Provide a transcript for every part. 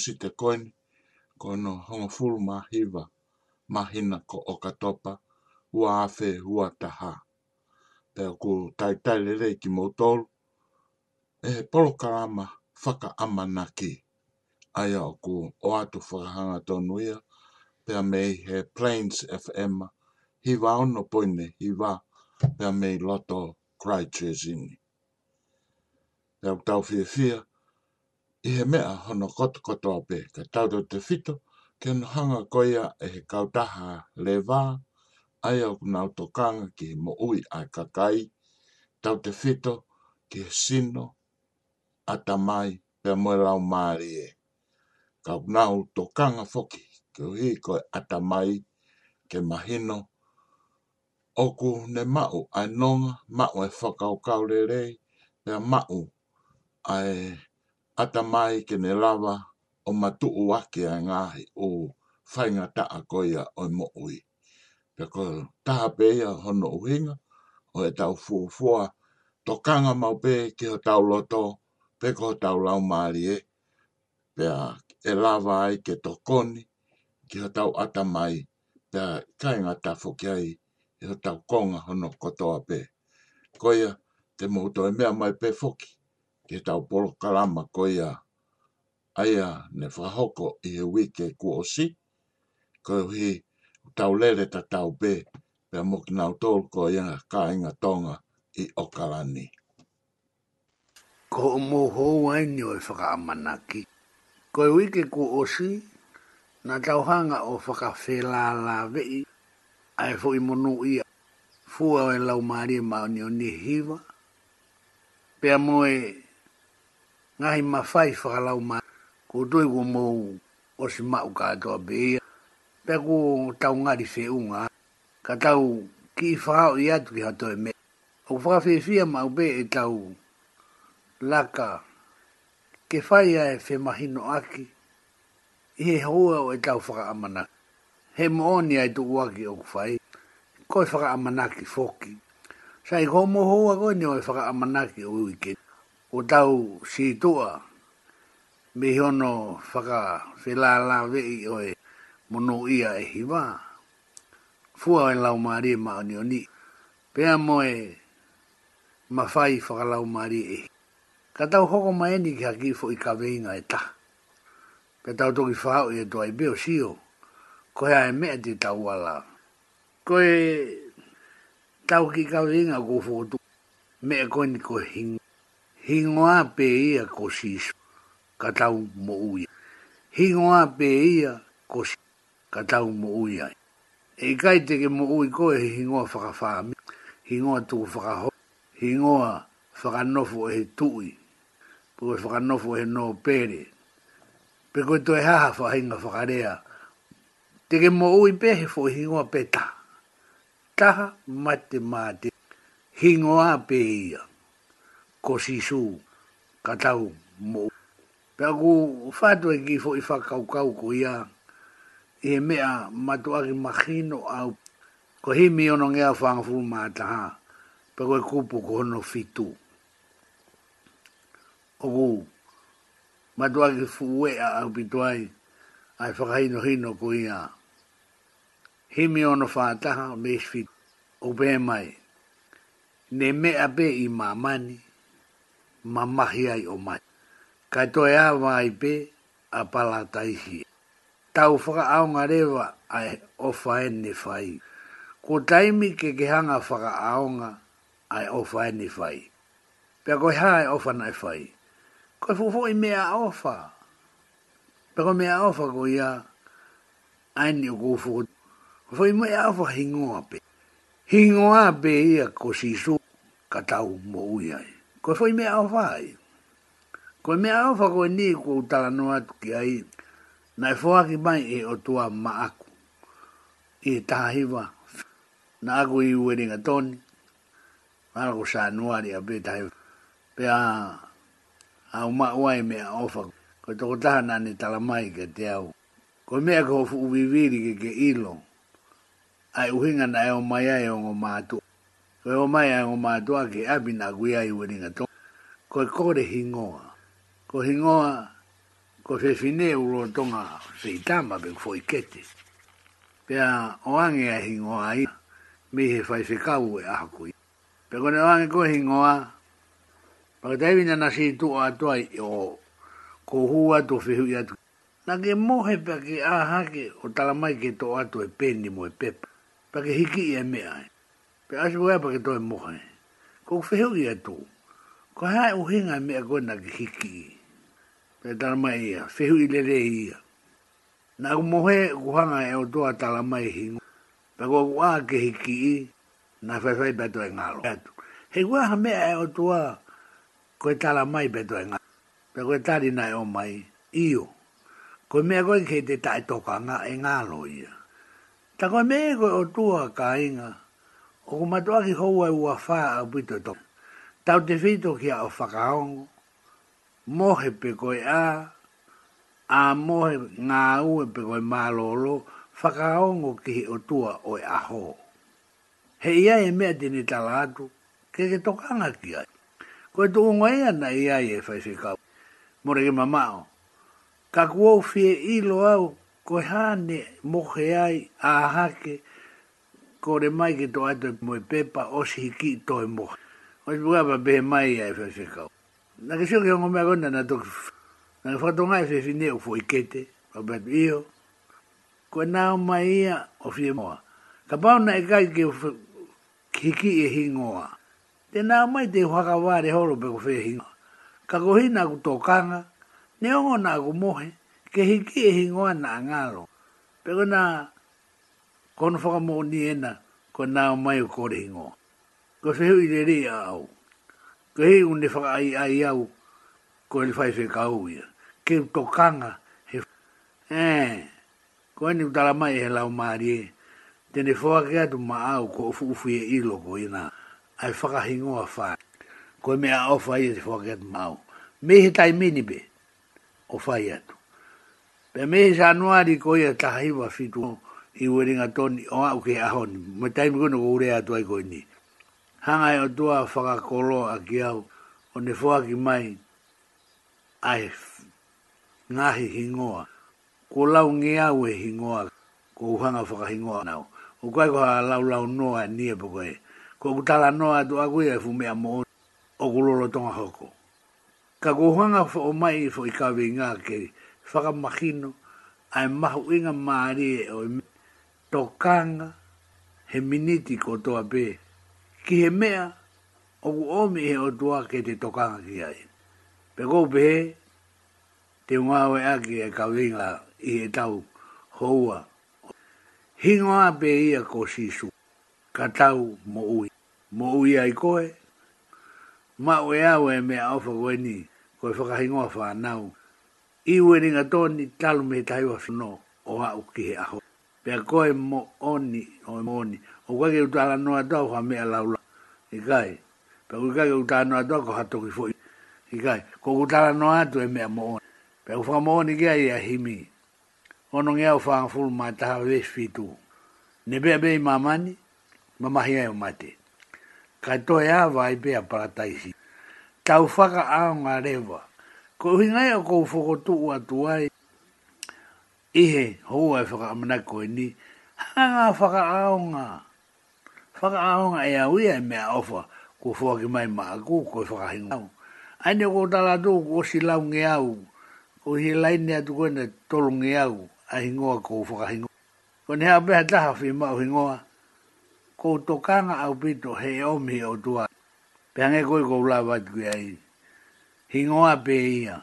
usi te koin ko no hongo fulu mahiwa mahina ko o katopa ua afe ua taha. Pea ku taitai lere ki mautolu e he polo karama whaka amanaki. Aia o ku o atu whakahanga tonu ia pea mei he Plains FM hiwa ono poine hiwa pea mei loto Cry Chasing. Pea tau fia fia i he mea hono koto kotoa pe ka tauro te fito ke hanga koia e he kautaha le wā ai au nau to ki he mo ui ai kakai tau te fito ki he sino a tamai pe moe rau maari e ka nau to kanga foki ke uhi koe a tamai ke mahino oku ne mau ai nonga mau e whakau kaurerei pe mau ai ata mai ke ne lava o matu o ake a ngahi o whainga ta a koia o mo ui. Pea koe taha pēia hono uhinga o e tau fuafua to kanga mau pē ke o tau loto pe ko o tau lau maari e. Pea e lava ai ke to koni ke o tau ata mai kai kainga ta fokiai e o tau konga hono kotoa pē. Koia te mouto e mea mai pē foki ke tau polo kalama ko ia aia ne whahoko i e wike kuosi, ko hi tau lele ta tau be, pe mokinau tol ko ia kāinga tonga i okalani. Ko mo ho wai ni oi whaka amanaki. Ko e wike ku osi, na tau hanga o whaka whela la vei, ai fo i monu ia. Fua o e lau maari e mao ni o ni hiva. Pea moe ngahi mawhai whakalau ma ko doi ko mou o si mau ka atoa bea pe ko tau ngari whi unga ka tau ki i whakao i atu ki hatoe me o whakawhiwhia mau be e tau laka ke whai ae whi mahino aki i he hoa o e tau whakaamana he mooni ai tuku aki o kuwhai koi e whakaamana ki foki sa i ko mo hoa koi ni o e whakaamana ki o uiketi o tau si tua me hono whaka whela la vei oe mono ia e hiwa. Fua e lau maari e maoni o ni. Pea moe mawhai whaka lau maari e. Ka tau hoko mai ni ki haki fo i ka veinga e ta. Pea tau toki whao i e toa i beo sio. Ko hea e mea te tau ala. Ko e tau ki ka veinga ko fo tu. Mea koe ko hinga he ngoa pe ia ko sis ka tau mo uia. He ngoa pe ia ko sis ka tau mo uia. E kai te ke mo ui koe he he ngoa whakawhami, he ngoa tuku whakaho, he ngoa whakanofo he tui, pukoe whakanofo he no pere. Pe koe toi haha whahinga whakarea, te ke mo ui pe he fo he ngoa pe taha. Taha mate mate, he ngoa pe ia ko si su ka tau mo pe fatu e ki fo i fa kau kau ko ia e mea matu aki makino au ko hi mi ono ngea fang ma ta ha pe e kupu ko hono fitu oku matu aki fu ue a au pituai ai whakahino hino ko ia hi mi ono fa ta ha me isfi o be mai ne me ape i mamani ma mahi ai o mai. Kai toi a vai pe a pala tai hi. Tau whaka aonga rewa ai o whaene whai. Ko taimi ke ke hanga whaka aonga ai o whaene whai. Pea koi ha ai e o whanai whai. Koi fufo i mea o wha. Pea koi mea o wha ko ia aini o kufu. Koi fufo i mea o wha hingoa pe. Hingoa pe ia ko sisu ka tau mo uiai koe foi mea au whai. Koe mea au wha koe ni kua utala no atu ki ai, na e whaaki mai e o tua ma aku. I e tahiwa, na aku i uweringa toni, mara ko sa nuari a pe tahi. Pe a, a uma uai mea ofa, koe toko taha nani tala mai ke te au. Koe mea ko uviviri ke ke ilo, ai uhinga na e o mai ai o ngomātua. Koe o mai ai o mātua ke abi nā gui ai ua ringa tō. Koe kore hingoa. Ko hingoa, ko se fine uro tonga se itama pe kufoi kete. Pea o ange ai hingoa ai, mi he fai se kau e aha kui. Pea kone o ange koe hingoa, paka taiwi na nasi tu a tua i o ko hua tu fihu i atu. Na ke mohe pa ke aha ke o talamai ke to atu e pendi mo e pepa. Pa ke hiki e mea ai pe asu wea pake toi mohe. Ko feo i atu. Ko hae uhinga me a koe naki hiki. Pe tala mai ia. Feo i lere ia. Na ku mohe kuhanga e o toa tala mai hingu. Pe koe ku ke hiki i. Na fai fai pe toi ngalo. He kua ha mea e o toa. Koe tala mai pe toi ngalo. Pe koe na nai o mai. Iyo. Ko me ko ke te tai toka nga e nga loia. Ta ko me ko o tua ka inga o ku matua ki hou e ua whaa a upito to. Tau te whito ki a o whakaongo, mohe pe koe a, a mohe ngā ue pe koe mālolo, whakaongo ki o tua o e aho. He ia e mea tini tala atu, ke ke tokanga ki ai. Koe tu unga ia na ia e, e whaifikau. More ke mamao, ka kuo fie ilo au, koe hane mohe ai a hake, a hake, ko re mai ki tō ato mo e pepa o si hiki i tō e mo. O si pukapa pe mai e whai se kau. Nā ke sio ki hongo mea gonda nā tōki whu. Nā ke whato ngai whi whi neo fō i o bētu iho. Ko e nāo mai ia o whi e Ka pāo nā e kai ki hiki e hingoa. Te nāo mai te whaka wāre horo pe ko whi e hingoa. Ka ko hi nā ku tō kanga, ne ongo nā ku mohe, ke ki e hingoa nā ngālo. Pe ko nā kono whaka mō ni ena, ko nā mai o kore hingo. Ko whehu i re a au. Ko hei unne whaka ai ai au, ko ele whai whi ka ia. Ke to kanga, he Eh, ko eni utala mai he lau maari e. Tene whaka ke atu ma au, ko ufu ufu e ilo ko ina. Ai faka hingo a whai. Ko e mea au whai e te whaka ke atu ma au. Me he tai mini be, o whai atu. Pe me he anuari ko ia tahaiwa fitu i weringa toni o au ke ahoni. Ma taimu kuna ko urea atu ai koini. Hanga e o tua whakakolo a ki au o ne fuaki mai ai ngahi hingoa. Ko lau nge au e hingoa ko uhanga whakahingoa nao. O kai ko ha lau lau noa nie po koe. Ko kutala noa atu a kui e fumea mo o kulolo tonga hoko. Ka ko uhanga o mai i fo i kawe ngā ke whakamahino ai mahu inga maari e o i tokanga he miniti ko toa pē. Ki he mea, oku omi he o tua ke te tokanga ki ai. Pe kou pē, te ngāwe aki e kawinga i he tau houa. Hingoa pē ia ko sisu, ka tau mo ui. Mo ui ai koe, ma ue awe mea ofa koe ni, koe whakahingoa whanau. I ringa tōni talu me taiwa whanau o hau ki he ahoi pe koe mo oni o mo oni o wage utala no ata o me ala ula i kai pe u kai utala no ata ko hato ki foi i kai ko utala no ata e me mo oni pe u fa mo oni ki ai a himi ono ngea u fa ful ma ta ve fitu ne be be mamani mama hia o mate ka to ya vai be a parataisi tau fa ka a ngareva ko hinga ko fu ko tu wa atuai ihe hoa e whaka amana koe ni, hanga whaka aonga, whaka aonga e a uia e mea ofa, ko whua ki mai maa ko, ko e whaka hinga. Aine ko tala tō, ko si lau nge au, ko hi laine atu koe ne tolu nge au, a hingoa ko whaka hingoa. Ko ne hea beha taha whi mao hingoa, ko to kanga au pito he omi o tua. Pehange koe ko ula watu kia i, hingoa pe ia,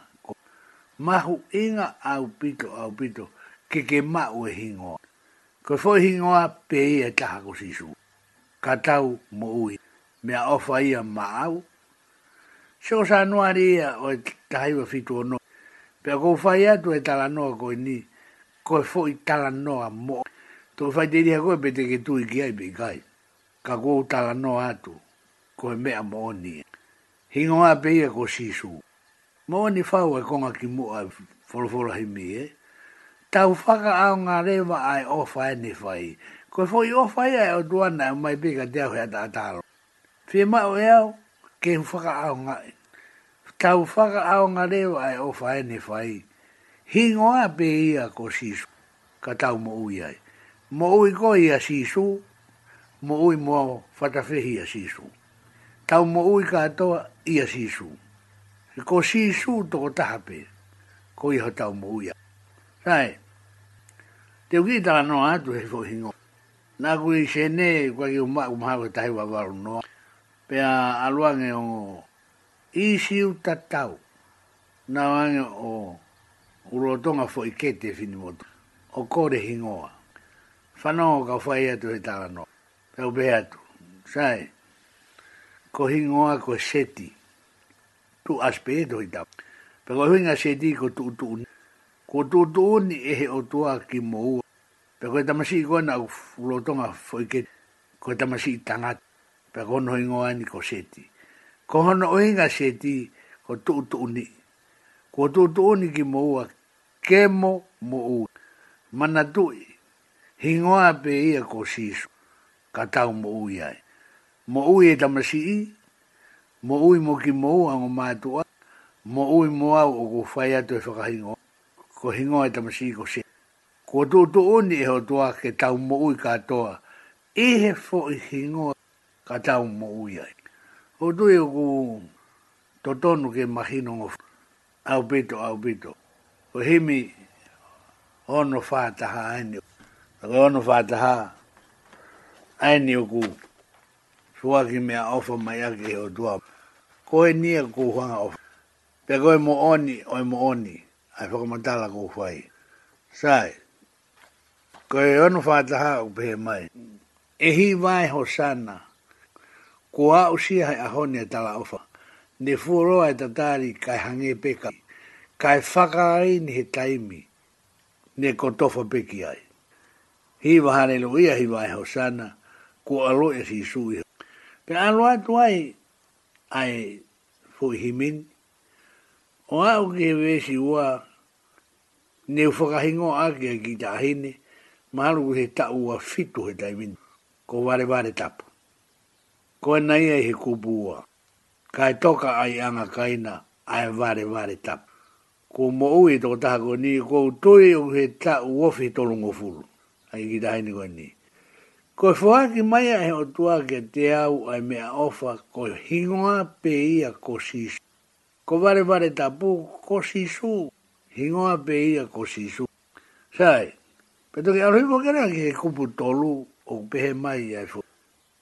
mahu inga au pito au pito, ke ke mau e hingoa. Ko foi hingoa pe i e taha ko sisu. Ka tau mo ui. Mea ofa ia maau. Sio sa anuari ia o e tahi wa fitu o no. Pea ko fai atu e tala noa koe ni. Ko e foi tala noa mo. Tō fai te ria koe pe te ke tui ki ai pe kai. Ka ko tala noa atu. Ko e mea mo oni. Hingoa pe ia e ko sisu. Mo oni fau e konga ki mua e forofora hi mi e. Eh? tau whaka ao ngā rewa ai o whae ni whai. Ko e whoi o whai ai o duana e mai bega deo hea ta atalo. Whi mai o eo, ke hu whaka ao ngā Tau whaka ao ngā rewa ai o whae ni whai. Hi ngoa pe ia ko sisu, ka tau mo ui ai. Mo ui ko ia sisu, mo ui mo whatawhihi ia sisu. Tau mo ui katoa ia sisu. Ko sisu toko tahape, ko iha tau mo ui ai. Right. Te ui tala no atu he fo hingo. Nā kui se ne, kua ki umā ku maha kua tahi wawaru no. Pea aluange o isi utatau. Nā wange o urotonga fo i kete fini motu. O kore hingoa. Whanau ka whai atu he tala no. Pea ube atu. Sae, ko hingoa ko seti. Tu aspe e do i tau. Pea ko seti ko tu utu unu ko tō tō ni e he o tō a ki mō ua. Pe koe tamasi i koe na u fulotonga fwoi ke koe tamasi i tangat, pe koe no ingo ani ko seti. Ko hono o inga seti, ko tō tō ni. Ko tō tō ni ki mō ua, ke mō mō ua. Mana tui, hingoa pe ia ko sisu, ka tau mō ui ai. mo ui e tamasi i, mō ui mō ki mō ua ngō mātua, mō ui mō au o ko whai atu e whakahingoa ko hingo ai tamasi ko se ko do do oni e ho doa ke tau mo ui ka toa e he fo i hingo ka tau mo ui ai ho do e ko to tonu ke mahino ngof au bito au bito ko himi ono fataha ani ko ono fata ha ani ku Sua ki mea ofa mai ake o tua. Koe nia kuhanga ofa. Pea koe mo oni, oi mo oni ai whaka matala ko fai Sai, ko e ono ha o pehe mai, e hi vai ho sana, ko a usia hai ahone tala ofa, ne fuoroa ta tari kai hange peka, kai whakarai ni he taimi, ne kotofa peki ai. Hi vahane lo ia hi vai ho sana, ko alo e si sui. Pe anua tuai, ai fuhimin, o au ke vesi ua, ne u whakahingo ake a ki tā hene, maru he tau a fitu he tai minu, ko ware ware tapu. Ko e nai ai he kupu ka e toka ai anga kaina, ai ware ware tapu. Ko mo ui e tō taha ko ni, ko u u he tau ofi tolungo fulu, ai ki tā hene ko ni. Ko e whuaki mai ai o tua ke te au ai mea ofa, ko hingoa pe ia ko sisu. Ko ware ware tapu, ko sisu. Ko sisu hingoa pe ia ko sisu. Sai, peto ki arohi wakera ki he kupu tolu o pehe mai ai fu.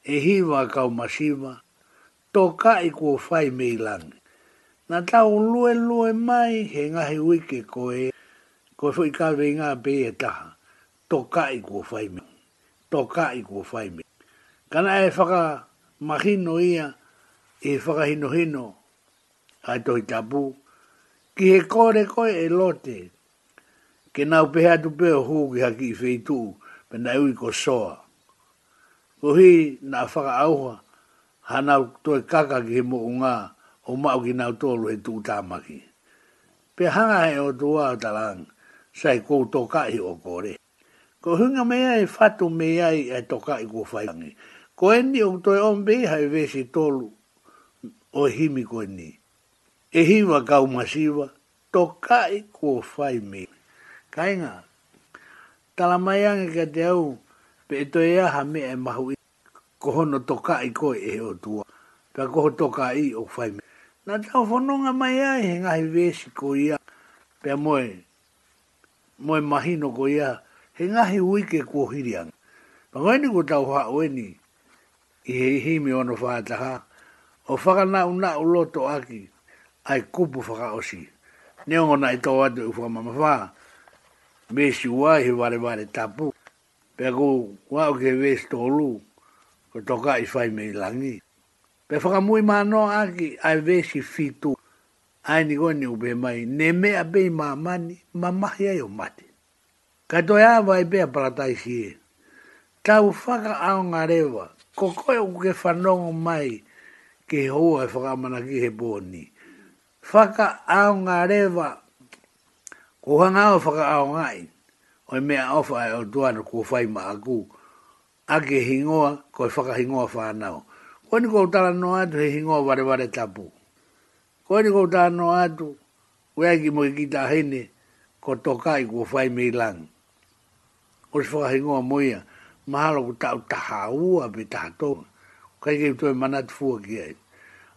E hiwa kau masiva, tō ka i kua fai me i lani. Nā tau lue lue mai he ngahi wiki ko e, ko e fu i ka vei ngā pe e taha, tō ka i kua fai me. Tō ka i kua fai me. Kana e whaka mahino ia, e whaka hino hino, ai tohi tapu, ki he kore koe e lote. Ke nau pehe atu peo hu haki i feitu, pe na iwi ko soa. Ko hi na whaka auha, ha nau toi kaka ki he mo unga, o mau ki nau tolu he tuu tāmaki. Pe hanga he o tuwa o talang, sai kou toka o kore. Ko hunga mea e fatu mea i e toka i ko Ko endi o toi ombi hai vesi tolu o himi ko endi e hiwa kau masiwa, to kai kua whai me. Kainga, ngā, tala mai anga ka te au, pe e toi aha me e mahu i, koho to kai koe e o tua, pe koho to kai o whai me. Nā tau whanonga mai ai he ngahi vesi ko ia, pe moe, moe mahino ko ia, he ngahi uike kua hirianga. Pangaini ko tau haa ueni, i he hi me ono whaataha, o whakanau na uloto aki, ai kupu whaka osi. Ne ongo na i tau atu mama whaka. Mesi ua he ware ware tapu. Pea ko wā o ke wes tōlu. Ko toka i whai mei langi. Pea whaka mui mano aki ai wesi fitu. Ai ni koe ni upe mai. Ne mea bei mamani. Mamahi ai o mate. Ka toi awa i pea paratai si e. Tau whaka aonga rewa. Ko koe uke whanongo mai ke hoa e whakamana ki he bōnii whaka aonga rewa. Ko hanga o whaka aonga i. Oi mea ofa e o tuana ko fai ma aku. Ake hingoa, koi faka e hingoa whanau. ko ni ko tala no atu he hingoa ware ware tapu. ko ni ko tala no tu wea ki mo ki ta hene, ko tokai ko fai mei lang. Ko si whaka hingoa moia, mahalo ko tau taha ua pe taha tonga. Kaikei tue manatu fua ki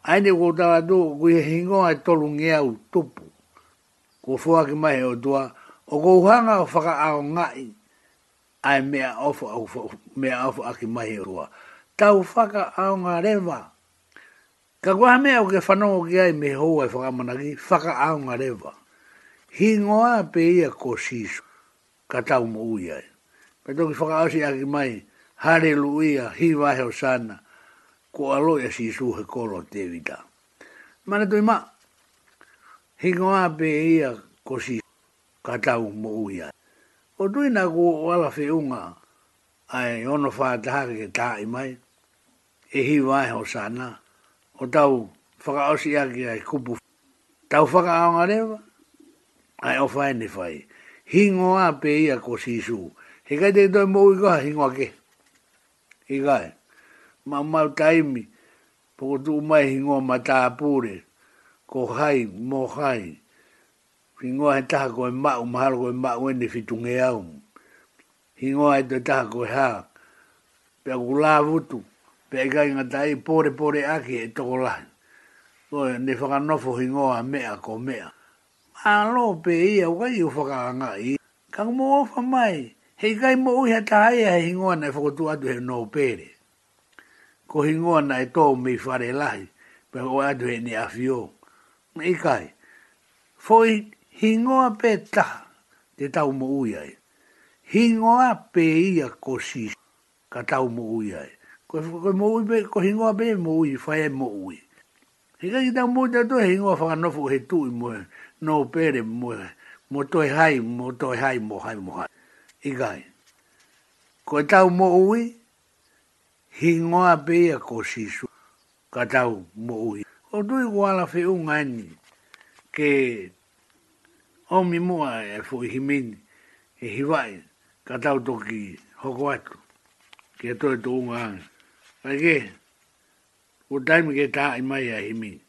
aine ko tawa tō, ko i hingo ai tolu ngea u tupu. Ko fua ki mai o tua, o ko uhanga o whaka ao ngai, ai mea ofo, mea ofo aki mai o tua. Tau whaka ao ngā rewa. Ka kua mea o ke whanongo ki ai me hou ai whakamanaki, whaka ao ngā rewa. Hingo a pe ia ko sisu, ka tau mo ui ai. Pe toki whaka ausi aki mai, hare hi vahe o sana, ko alo ya e si su he kolo te vita. Mana toi ma, he ngā pe ia ko si katau mo uia. O tui nā ko wala fe unga, ai ono whātaha ke ta i mai, e hi wai ho sana, o tau whaka osi ake ai kupu. Tau whaka aonga rewa, ai o whai ni whai. He ngā pe ia ko si su, he kai te toi mo uia ko ha he ngā ke. He kai ma mal kaimi po tu mai hingo mata pure ko hai mo hai hingo e ta ko ma u mal ko ma u ni fitunge au hingo e ta ko ha pe gula vutu pe ga inga dai pore pore aki e to la ko ni fa no fo hingo a me a ko me a lo pe i a wai u fa ka i ka mo fa mai Hei kai mo uia tahaia ai ngona e whakotu atu he nō pere ko hingoa na e mi whare lahi, pe o adu e ni awhio. I kai, whoi hingoa pe ta, te tau mo uiai. Hingoa pe ia ko si, ka tau mo uiai. Ko, ko, mo ui pe, ko hingoa pe mo ui, whae mo ui. Hika ki tau mo uiai tō hingoa whanofu he tui mo, no pere mo, mo toi hai, mo toi hai, mo hai, mo hai. I kai, ko tau mo uiai, hi ngoa pe ya ko sisu ka tau mo ui. O tui wala fe un ni ke omi mua e fu himini e hiwai ka tau toki hoko atu ke toi tu unga hanga. Ake, u ke taa imai a himini.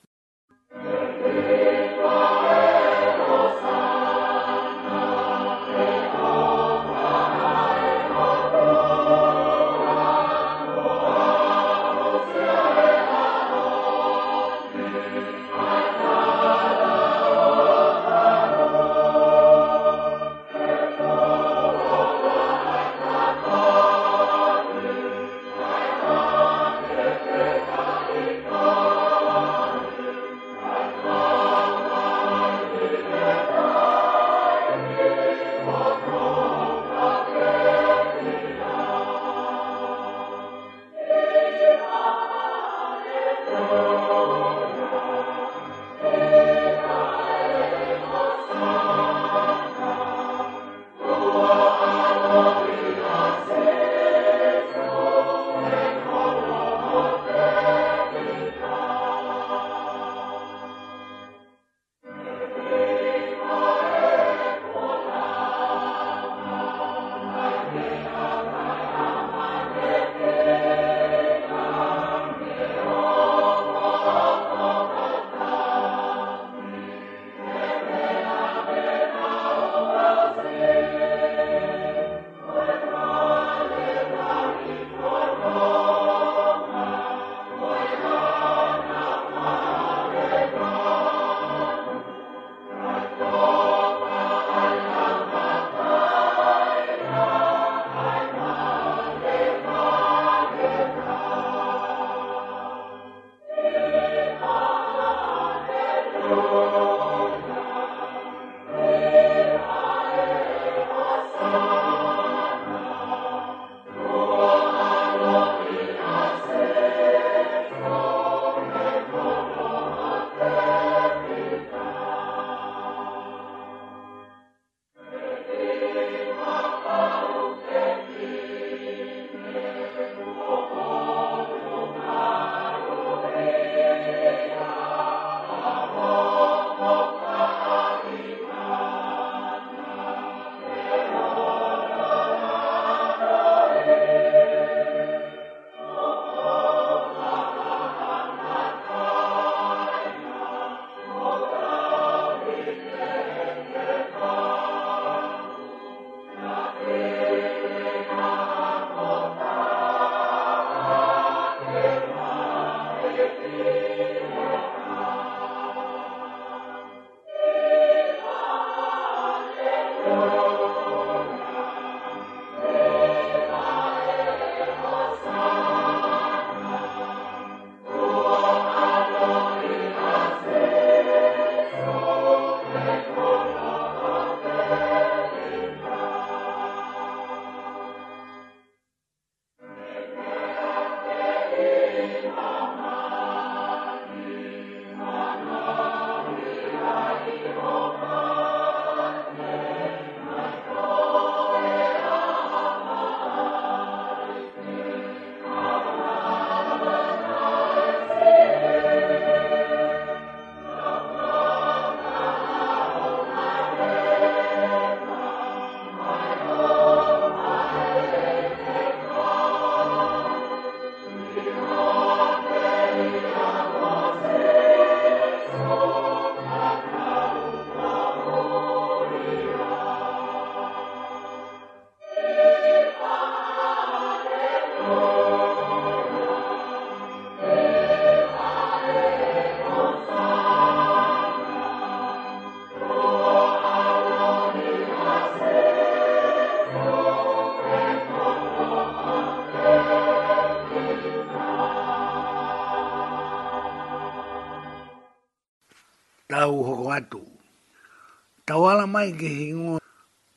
mai ke hingo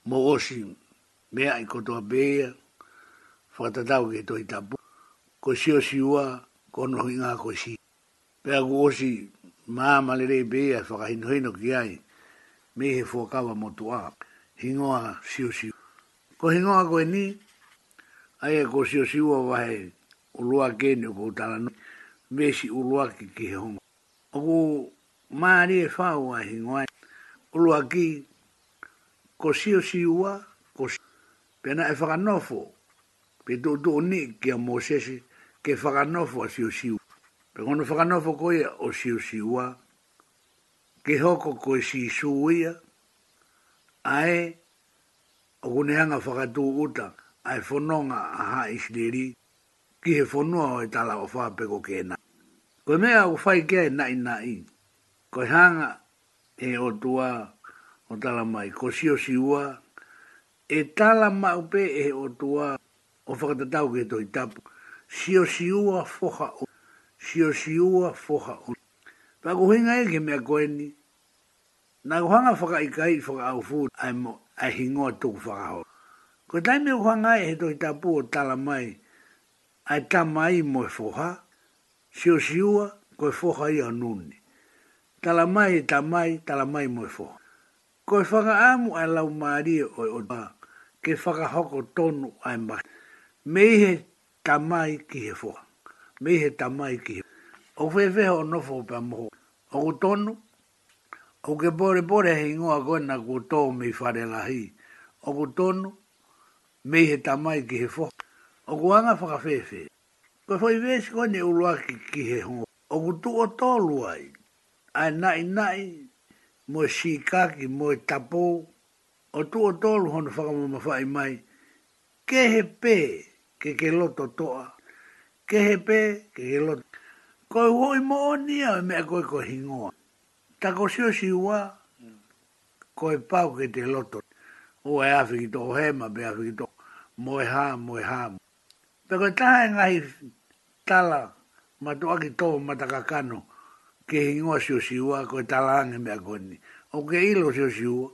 mo osi me ai koto be bea ta dau ke to ita bu ko si o si ua ko no hinga ko si pe a go osi ma ma le bea fa ka hino hino ki ai me he fo kawa mo tu a hingo a o si ko hingo a ko ni ai e ko si o si ua va he o lua ke ni ko ta no me si o lua ki ke hongo o ma ni fa wa a hingo ai ko sio siua, ko si... Pena e whakanofo, pe do do ni ki a Mosesi, ke whakanofo a sio siu. Pe kono whakanofo ko ia o sio siua, ke hoko ko e si su ia, ae, o kunehanga whakatu uta, ae whononga a ha isliri, ki he whonua o e tala o wha peko ke na. Ko mea o whai kia e nai nai, ko hanga e o tua, o tala mai, ko si o si ua, e tala mau pe e o tua o whakatatau ke toi tapu. Si o si ua foha o, si o si ua foha o. Pako hinga e ke mea koeni, na kuhanga whaka i kai whaka au fu, ai mo, ai hingoa tuku whaka ho. Ko taime kuhanga e he toi tapu o tala mai, ai tamai mo e foha, si o si ua, ko e foha i anuni. Talamai, talamai, talamai tala e e foha ko e whanga amu ai lau maari o o ba, ke whaka hoko tonu ai mai. Mei he tamai ki he fua. Mei he tamai ki he. O whewe ho nofo pa moho. O ku tonu, o ke bore bore he ingoa koe na ku tō mei whare lahi. O ku tonu, mei he tamai ki he fua. O ku anga whaka whewe. Ko whai wesi koe ne uruaki ki he hongo. O ku tu o tō luai. Ai nai nai mo shikaki mo tapo o tu o tolu hono whaka mo mawhai mai ke he pē ke ke loto toa ke he pē ke ke loto koi hoi mo o nia o e mea koi ko hingoa tako sio si ua koi pau ke te loto o e afi ki toho hema pe afi ki toho mo e ha mo e ha pe koi taha e ngahi tala matua ki toho matakakano kakano ke he ingoa si o siua, ko e talaange mea koni. O ke ilo si o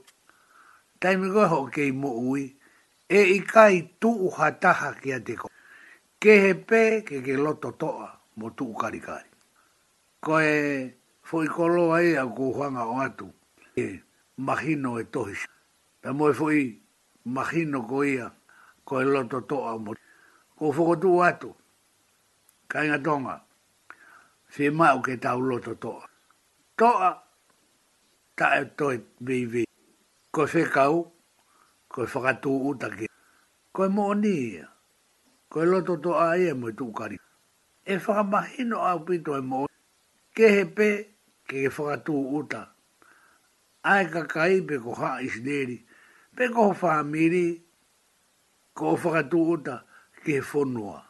Taimi koe ho ke i ui, e i kai tu u hataha ki a te koe. Ke he pē ke ke loto toa mo tu u karikari. Koe e fwoi koloa e a kuhanga o atu, e mahino e tohis. Ta mo e fwoi mahino ko ia, ko loto toa mo. Ko fwoko tu u atu, kainga tonga. Kainga tonga fe mai o ke tau loto toa. Toa, ta e toi bivi. Koe fe kau, koe whakatu utake. Koe mo ni ia. Koe loto toa e mo i tukari. E whakamahino au pito e mo. Ke he pe, ke he whakatu uta. Ai ka kai pe ko ha is isneri. Pe ko ho whamiri, ko ho whakatu uta, ke he whonua.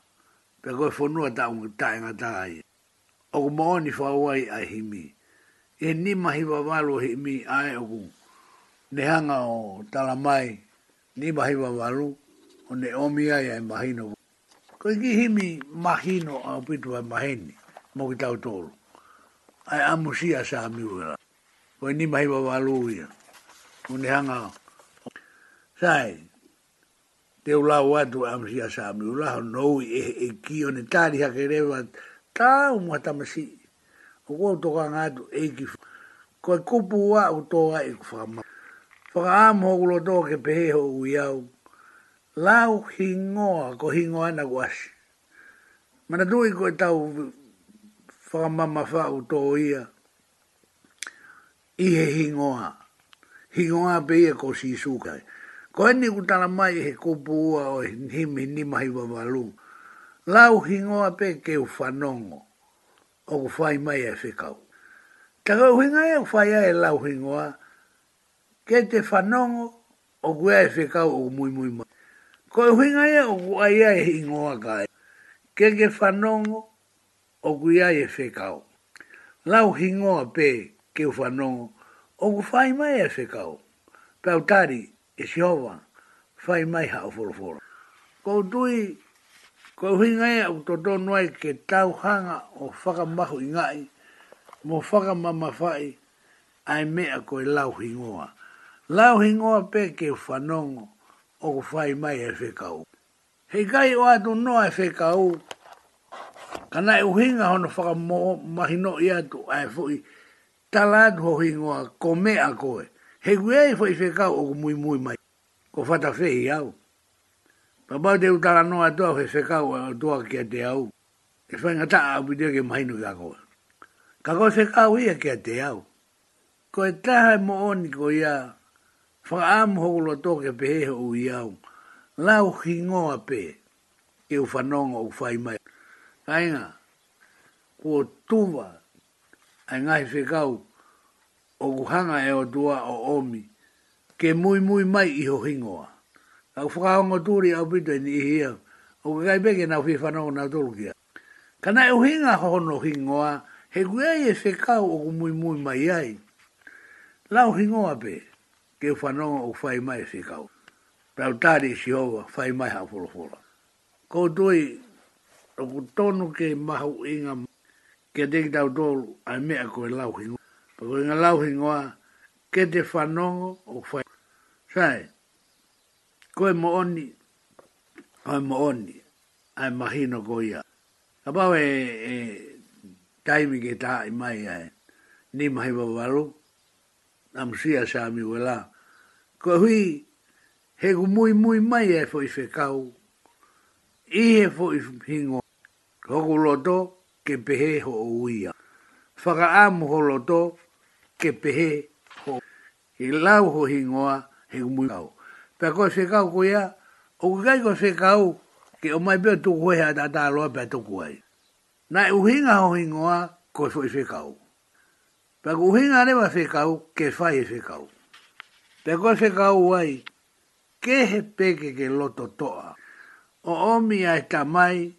Pe ko he whonua ta unga taenga ta e aia o ko maoni whawai ai himi. E ni mahi wawalo himi ai o ko nehanga o tala mai ni mahi wawalo o ne omi ai ai mahino. Ko iki himi mahino a pitu ai maheni mo ki tau tolu. Ai amusia sa miwela. Ko ni mahi wawalo ia. O nehanga o. Sai, te ulau atu amusia sa miwela. Nou e, e kio ne tari hakerewa tari ta o mua tamasi. O kua utoka ngātu e ki whu. Ko e kupu ua u tōa e ku whakamau. Whakaamu ho ulo tō ke pehe ho ui au. Lau hingoa ko hingoa na guasi. Mana tui ko e tau whakamama wha u tō ia. Ihe hingoa. Hingoa pe e ko si sukai. Ko eni ku tala mai he kupu ua o himi ni mahi wawalungu lau hingoa pe ke u whanongo o ku whai mai e whikau. Ta kau hinga e u whai e lau hingoa ke te whanongo o ku e whikau o mui mui mai. Ko e hinga e o ku ai e hingoa kai ke ke whanongo o ku ia e whikau. Lau hingoa pe ke u whanongo o ku whai mai e whikau. Pautari e siowa whai mai hao fulfura. Ko tui Ko hui ngai au to tō noai ke tau hanga o whakamahu i ngai, mo whakamama whai, ai mea koe lau hingoa. Lau hingoa pe ke whanongo o ko whai mai e whekau. Hei kai o atu noa e whekau, ka nai uhinga hono whakamahino i atu ai fui, talatu ho hingoa ko mea koe. Hei kuei whai whekau o ko mui mui mai, ko whatawhehi au. Pa pa te utara noa toa he se kau a eh, toa ki a te au. E fai ta a apitea ke mahinu ka koa. Ka koa se kau ia ki a te au. Ko e taha mo oni ko ia whaka amu hokulo toa ke peheho u iau. Lau ki ngoa pe e u whanonga u whai mai. Ka inga, ko tuwa ai ngahi se kau o kuhanga e o tua o omi ke mui mui mai iho hingoa a fuka o ngoturi au pito ni i hia, o ka kai peke na whiwhana o na tolukia. Ka nai e uhinga hono hingoa, he kuia i e whekau o ku mui mui mai ai. Lau hingoa pe, ke whanonga o whai mai e whekau. Pau tari si hoa, whai mai hau fola fola. Ko tui, o ku tonu ke mahu inga, ke teki tau tolu, ai mea koe lau hingoa. Pako inga lau hingoa, ke te whanonga o whai. Sai, koe mooni, koe mooni, ai mahino ko ia. A pau e, e taimi ke tā i mai ai, ni mahi wawaru, na musia sa mi wala. Koe hui, he ku mui mui mai ai e fo i whekau, i he fo i hingo, hoku loto ke pehe ho uia. Whaka amu ho loto ke pehe ho, i lau ho hingoa he ku mui kau pe ko se kau ko ya o kai ko se kau ke o mai be tu ko ya da da lo pe tu ko ai na e u hinga o hingoa ko fo se kau pe ko hinga ne ba se kau ke fa i e se kau pe ko se kau ai ke he pe ke ke lo to o o mi ai ta mai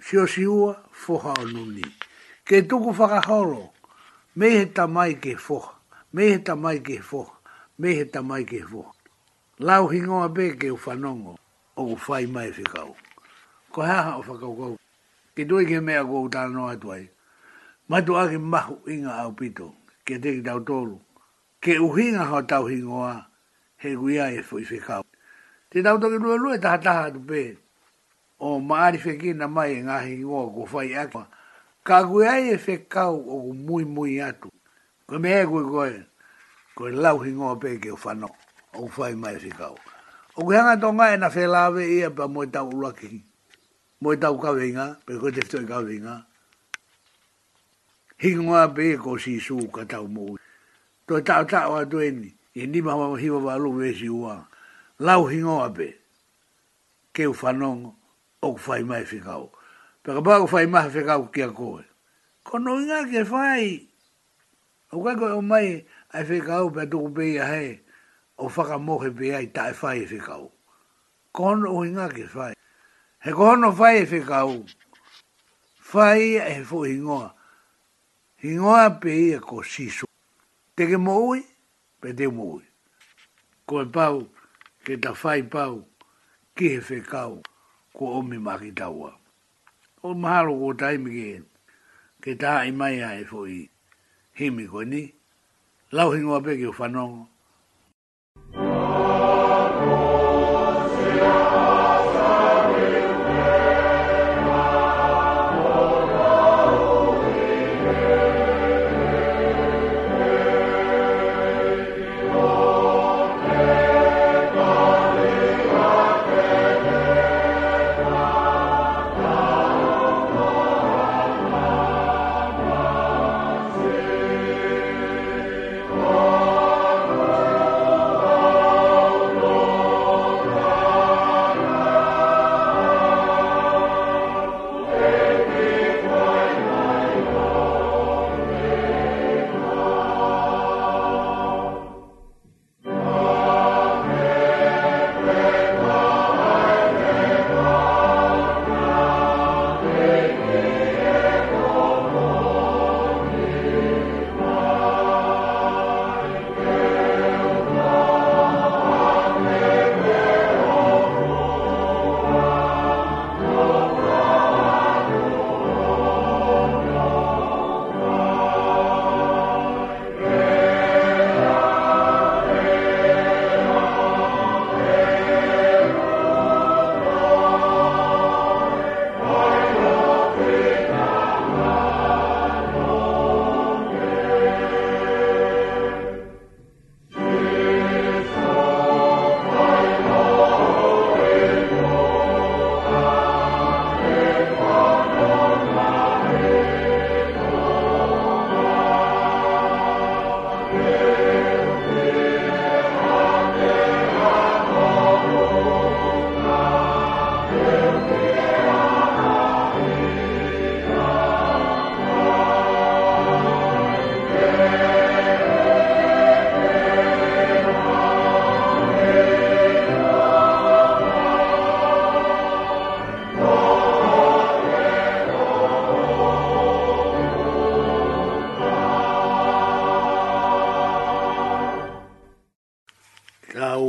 si o si ua fo ha o nuni ke tu ko fa ka holo me he ta mai ke fo me he ta mai ke fo me he ta mai ke fo lau a be ke ufanongo o ufai mai whikau. Ko haha o whakau kou. Ke tui ke mea kou tāna no atu ai. Matu ake mahu inga au pito. Ke teki tau tolu. Ke uhinga hao tau hingoa. He guia e fui whikau. Te tau toki lua lua taha taha atu pe. O maari whikina mai e ngā hingoa kou whai ake. Ka guia e whikau o mui mui atu. Ko mea kui koe. Koe lau hingoa pe ke ufanongo au fai mai si O ke hanga tonga e na whelawe ia pa moe tau uraki. Moe tau kawenga, pe koe te fitoi e kawenga. Hingoa pe ko si su tau mou. Toi tau tau atu eni, e ni mahoa hiwa walu vesi ua. Lau hingoa pe. Ke u whanongo, o ku fai mai si kau. Pe pa ku fai mai si kau kia koe. Kono inga ke fai. O kai koe o mai, ai si kau pe tuku pe ia hei o whaka mohe pe ai tae whai e whikau. Kono o inga ke whai. He kono whai e whikau. Whai e fo ingoa. Hingoa pe ia e ko siso. Te ke mohi, pe te mohi. Ko e pau, ke ta fai pau, ki he whikau, ko omi maki taua. O mahalo ko taimi ke e. Ke taha i mai e fo i himi ko ni. Lau hingoa pe ki o whanongo.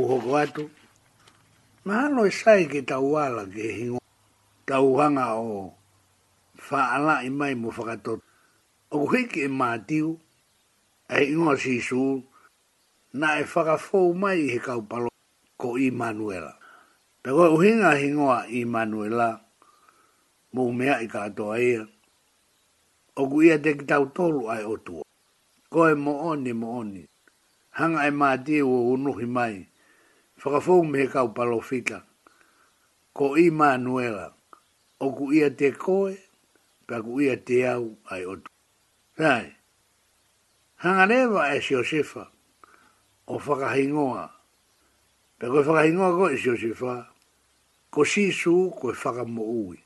hoko atu. Mahalo e sai ke tau ala ke hingo. Tau hanga o whaala i mai mo whakatot. O kuhiki e mātiu, e ingo si su, na e whakafou mai he kaupalo ko Immanuela. Pego e uhinga hingoa Immanuela, mo mea i katoa ia, o ku ia te ki tau tolu ai otua. Ko mo oni mo oni, hanga e mātiu o unuhi mai, whakafou me pa kau palofita. Ko i maa nuera, o ku ia te koe, pa ku ia te au ai otu. Rai, hanganewa e si osefa, o whakahingoa, pa koe whakahingoa ko e si osefa, ko sisu koe whakamo ui.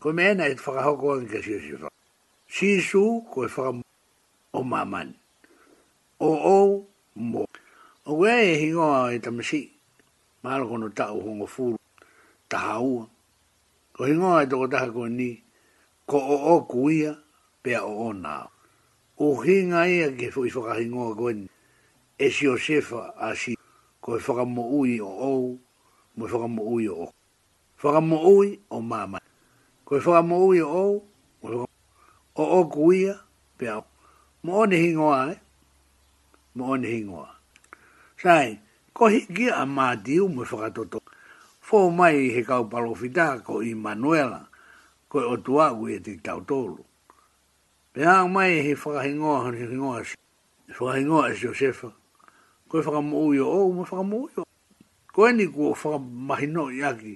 Ko me ena e whakahoko an ka si osefa. Sisu koe whakamo o maman. O o mo. O koe e hingoa e tamasi maro kono tau hongo fulu, taha ua. Ko hingo ai e toko taha ko ni, ko o o kuia, pea o o nao. O hinga ia ke fu i whaka hingoa koeni, e si o sefa a si, ko i whaka mo ui o o. mo i whaka mo ui o oku. Whaka mo ui o mama. Ko i whaka mo ui o ou, o o kuia, pea o. Mo one hingoa, eh? Mo one hingoa. Sai, ko hiki a mati u me whakatoto. Fō mai he kau palofita ko i Manuela, ko i otua u e te tau tōlu. Pe mai he whakahingoa hani hingoa si, whakahingoa si e Josefa, ko i whakamu i o o me whakamu i o. Ko e ni kua whakamahino i aki,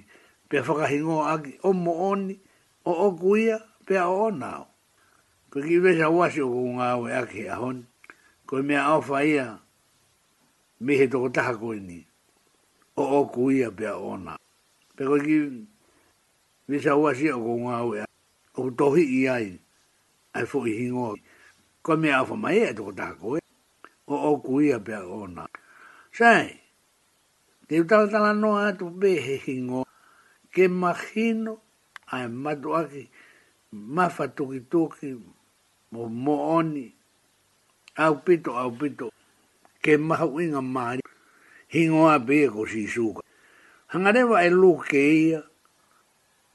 pe whakahingoa aki, o mo oni, o o kuia, pe a o nao. Ko ki vesa wasi o kua ngā aki e a hon, ko i mea au whaia, me he toko taha koe ni. O o kuia pia ona. Pe koe ki, me sa uasi o ko ngā ue, o ko tohi i ai, ai fo i hingo. Koe me awha mai e toko taha koe. O o kuia pia ona. Sai, te utala tala noa atu be he hingo. Ke mahino, ai matu aki, mafa toki toki, mo mooni, au pito, au pito ke maha uinga maari, hingo a bea e ko si suka. Hangarewa e luke ke ia,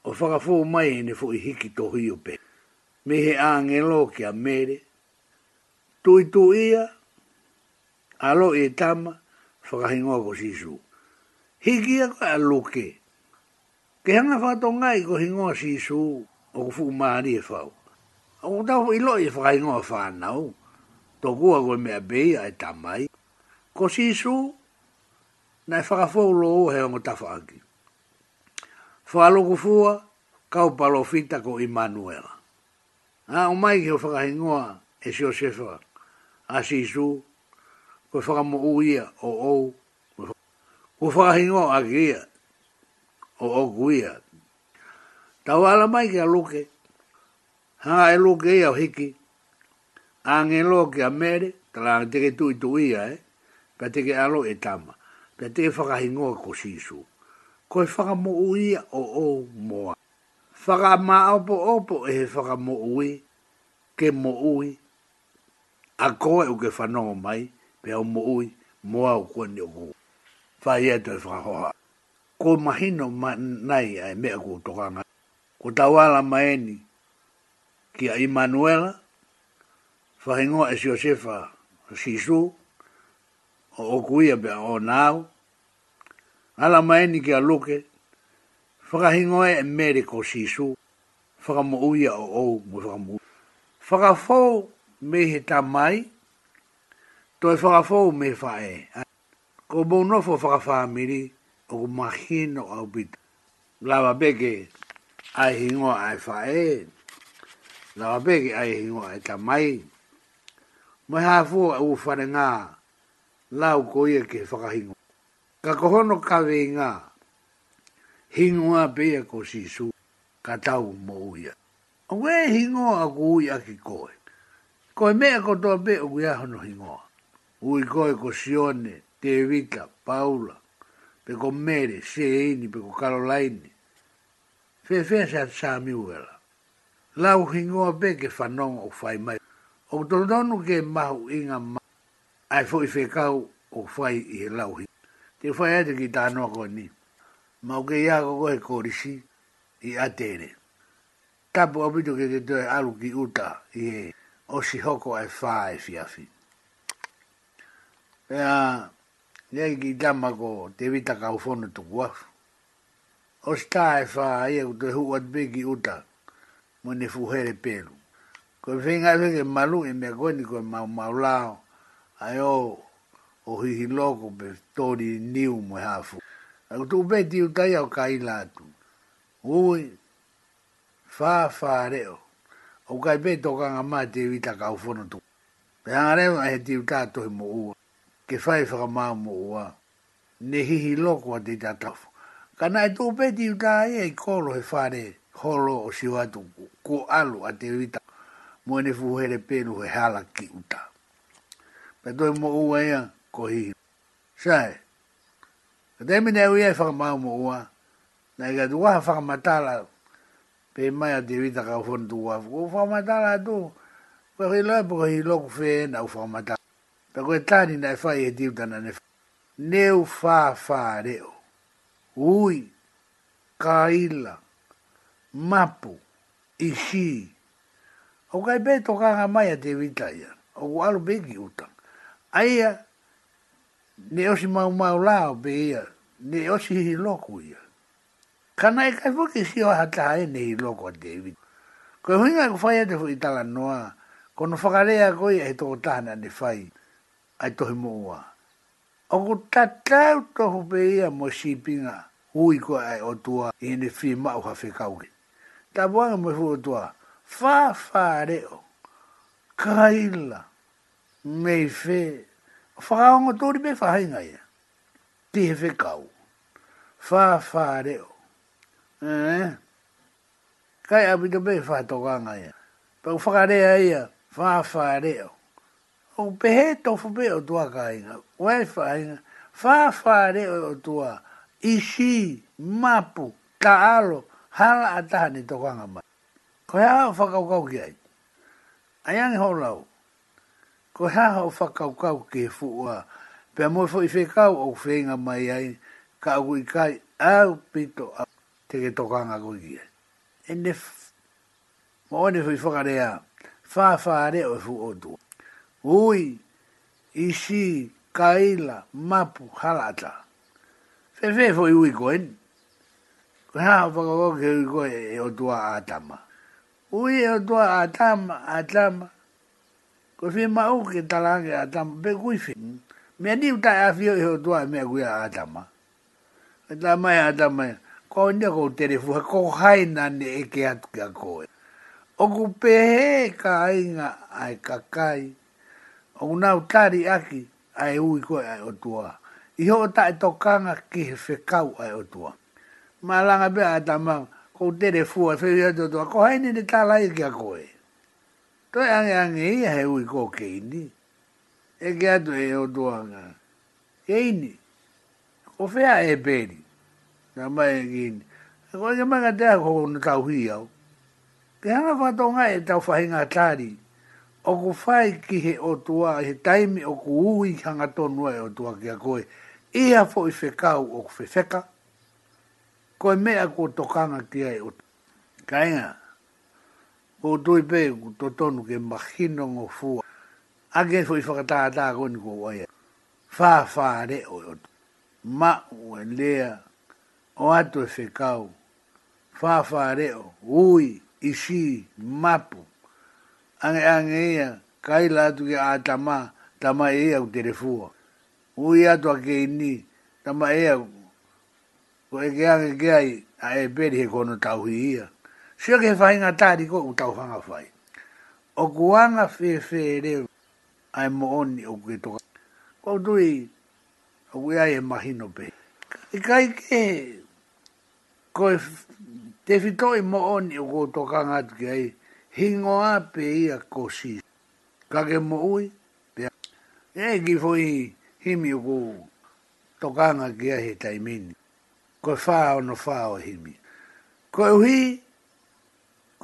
o whakafo mai hene fo i hiki to hiu pe. Me he angelo ke a mere, tui tu ia, alo e tama, hingoa ko si suka. Hiki a koe a luke. Ke hanga whato ngai ko hingoa si su, o ku fuku maari e whau. O ku tau i loi e whakahingoa whanau, tō kua koe mea beia e tamai ko sisu na e whakafou lo he o ngotafa aki. Whaalogu fua, kau palofita ko Immanuel. Ha, o mai ki o whakahingoa e si o sefa a sisu, ko e whakamo uia o ou, ko whakahingoa a kia o o kuia. Tau ala mai ki a luke, ha e luke ia o hiki, a ngelo ki a mere, tala ang teke tui tui ia, eh, pe te ke alo e tama, pe te e whakahingoa ko sisu. Ko e whakamo ui o o moa. Whakama opo opo e he whakamo ui, ke mo ui, a e uke whanonga mai, pe o mo ui, moa o kua ni o ku. Whai e toi whakahoa. Ko mahino ma a ai mea ku tokanga. Ko tawala maeni, ki a Immanuela, whahingoa e siosefa, sisu, o o kuia e pe o nau. Ala mai ni ke aloke, whaka hingoe e mere ko sisu, whaka uia o o mo whaka mo. me he ta mai, to e whaka me whae. Ko mo nofo whaka o ko mahino au bita. Lava beke, ai hingoa ai whae, lava beke ai hingoa ai ta mai. Mai hafua e u whare ngaa, lau ko ia ke whakahingo. Ka kohono kawe ngā, hingoa pēa ko sisu, ka tau mō ia. O we hingoa a ku ui aki koe. Koe mea ko toa pē o kui ahono hingoa. Ui koe ko Sione, Te Vita, Paula, pe ko Mere, Seini, pe ko Karolaini. Whewhea sa sa miuela. Lau hingoa pē ke whanonga o whaimai. O tonu ke mahu inga mahu ai foi fekau o fai i he lau hi. Te fai ate ki tānoa koe ni. Mau ke iako koe kōrisi i atene. Tapu apito ke te toi alu ki uta i he osi hoko ai fai fiafi. Pea, lea ki tāma ko te vita kau fono tuku afu. Osi tā ai fai e kutoi huu atu pe ki uta mwene fuhere pelu. Koe whingai whinge malu e mea koe ni koe mau mau lao ai o o hihi loko pe tori niu mo hafu. A kutu pe ti utai au ka ilatu. Ui, fa faa reo. O kai pe toka nga ma te wita ka ufono tu. Pe hangarema he ti utato he mo ua. Ke fai faka maa mo ua. Ne hihi loko a te tatafu. Ka nai tu pe ti utai e kolo e faa re holo o siwatu ko alu a te wita. Mo ene fuhere penu he halaki utau pe do mo u e ko hi sai a de mine u e fa ma mo u a na ga du a fa ma ta la pe ma ya de vita ka fon du a u fa ma ta la du pe ri la bo hi lo fe na u fa ma ta pe ko ta ni na fa e di da na ne ne u fa fa re u ui kaila mapu ishi o kai beto ka ga mai a de vita ya o alu begi utan aia ne osi mau mau lao be ia, ne osi hi loko ia. Kana e kai fuki si o hata hae ne hi loko a David. Ko e huinga ku fai ate fuki tala noa, ko no whakarea koi e toko tahana ne fai, ai tohi mo ua. O ku tatau tohu be ia mo shipinga hui ko ai o tua i ne fi mau hawhi kauke. Ta buanga mo fuu tua, fa fa reo, Kaila me fe whaonga tōri me whahinga ia. Ti he whi kau. Wha wha reo. Eh? Kai api to pe wha tokanga ia. Pau wha rea ia. Wha wha reo. O pehe tofu pe o tua kainga. Wai whahinga. Wha wha reo o tua. Ishi, mapu, ka alo. Hala atahani tokanga mai. Koe hao whakaukau ki ai. Ai angi hola ko ha ho fa ka ka ke fu wa pe mo fo i fe ka o fe nga mai ai ka u i kai a pito a te ke to ka nga ko ki ene mo ne fo i fo ka re a fa fa re o fu o tu ui i si ka ila mapu halata fe fe fo i ui ko en ko ha ho fa ka ka ke ui ko e o tu a atama ui e o tu a atama atama ko fi ma o ke tala ke atam pe kui me ni uta a fi o to a me kui atama ta mai atama ko ni ko tere ko hai na ne e ke at ka ko o ku pe he ka ai nga ai ka kai o na utari aki ai ui ko ai o to a i ho ta to ka nga ki fe kau ai o to a malanga be atama ko tere fu a fi to ko hai ni ni tala ke ko e toi ange ange ia he ui ko keini. E ke atu e o tuanga. Keini. O fea e peri. Nā mai e keini. E koe ke manga tea ko na tau hui au. Ke hanga whatonga e tau whahinga tāri. O ku whai ki he o tua, he taimi o ku ui hanga tonua e o tua kia koe. Ia fo i whekau o ku whewheka. Koe mea ko tokanga kia e o Kainga. Kainga. o doi pe to tonu ke mahino ngo fu age foi fa da ta ko ni ko wa fa fa re o e ma o e le o ato e kau fa fa re o ui ishi mapu ange ange ia kai la tu ke atama tama e ia u ui ato ke ni tama e ia ko e ke ange ai a e peri he kono tau Sio ke whai ngā tāri koe utau whanga whai. O kuanga whewhe reu ai mo oni o kue toka. Ko tui, o kue ai e mahino pe. I kai ke, koe te whitoi mo oni o kue toka ngātu ki ai, hingo a pe ia kosi. Ka ke mo ui, pe a. E ki fwoi himi o kue toka ngā ki ai he taimini. Koe whao no whao himi. Koe hui,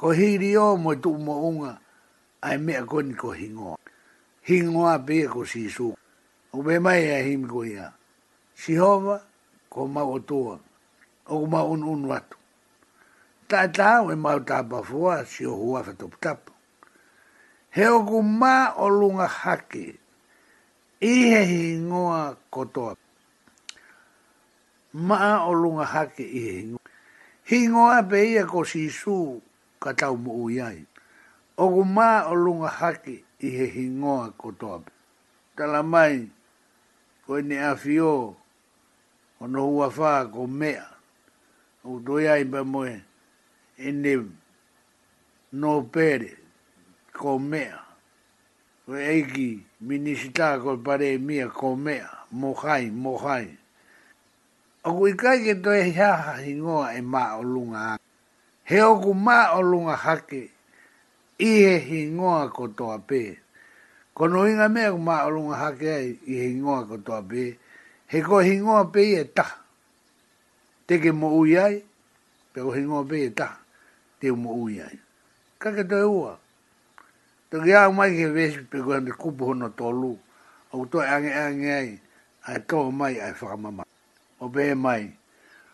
ko hiri o mo tu mo unga ai me ko ni ko hingoa. hingo a be ko si su o be mai a e him ko ia si hova ko ma o tu o ma un un watu ta ta o ma ta ba foa si o hua fa top tap he o ku ma o lunga hake i he hingo ko toa. ma o lunga hake i he hingo hingo a be ia ko si su ka tau mo o iai. O ku mā o lunga hake i he hingoa ko toape. Tala mai, ko ene a fio, o no hua whaa ko mea. O to iai pa moe, ene no pere ko mea. O eiki, minisita ko pare mia ko mea, mohai, mohai. O ku ikai ke toi hea hingoa e mā o lunga hake he oku mā o lunga hake, i he hingoa ko toa pē. Ko no inga mea ku mā o lunga hake ai, i he hingoa ko toa pē, he ko hingoa pē i e ta. Te ke mo ui ai, pe ko hingoa pē i e ta, te mo ui ai. Ka ke toi ua. Tō ki au mai ke vesi pe koe ande kupu hono tōlu, au toi ange ange ai, ai tō mai ai whakamama. O pē mai,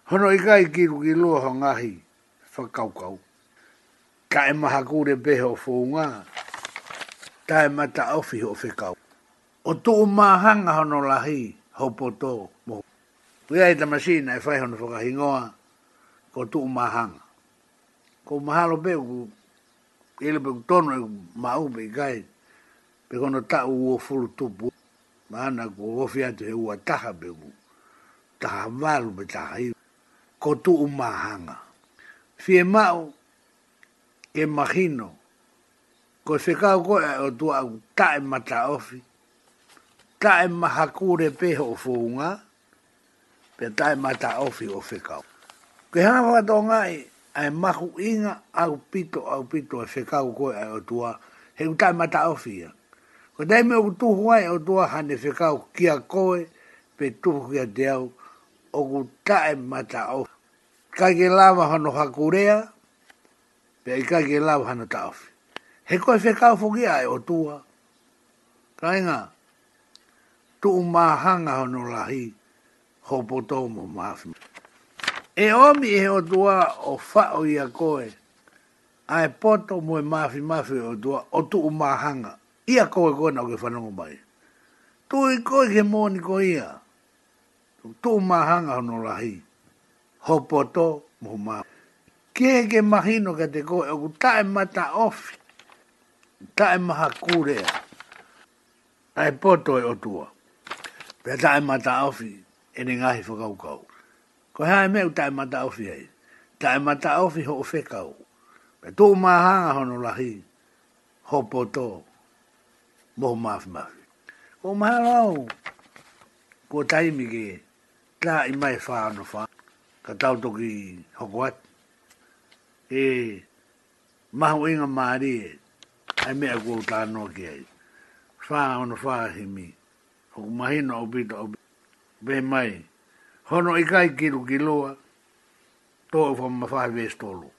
hono i kai kiru ki lua hongahi, ngahi, whakaukau. Ka e maha kore beho fō ngā, ta e mata awhi ho whekau. O tō māhanga hono lahi, ho po tō mō. Pia e tamasina e whai hono whakahingoa, ko tō māhanga. Ko mahalo beho ku, ele beho tono e mau be kai, pe kono ta u o furu tupu, maana ku o fiatu he ua taha beho, taha valu be taha iu, ko tō māhanga fie mau e mahino ko se ka ko o tu au ta e mata ofi ta e mahakure pe ho funga pe ta e mata ofi o fe ka ke ha wa do ngai e, ai mahu inga au pito au pito se e ka ko o tu a he u ta e mata ofi ko dai me u tu huai o tu a hane se ka ki a koe pe tu ki a deu o ku ta e mata ofi kai ke lava hano hakurea, pe i kai ke lava hano taofi. He koe whekau fuki ai o tua. Kai ngā, tu umahanga hano lahi, ho poto maafi. E omi he o tua o whao i a koe, ai poto mo e maafi maafi o tua, o tu umahanga. Ia koe koe nao ke whanongo mai. Tu i koe ke mōni koe ia. Tu umahanga Tu umahanga hano lahi hopoto muma. kege ke mahino ka te koe, oku mata ofi, ta maha kurea, ai poto e otua. Pea tae mata ofi, ene ngahi whakaukau. Ko hae meu tae mata ofi hei, tae mata ofi ho whekau. Pea tō maha hono lahi, hopoto, moho mafi mafi. Ko mahalau, ko taimi ke, tā i mai whāno whāno ka tau toki hoko at. E maho inga maari e, ai mea kua uta anoa ki ai. Whaa ono whaa he mi, hoko mahina o bita o bita. Be mai, hono ikai kai kiru ki loa, tō e whamma whaa vees tolo.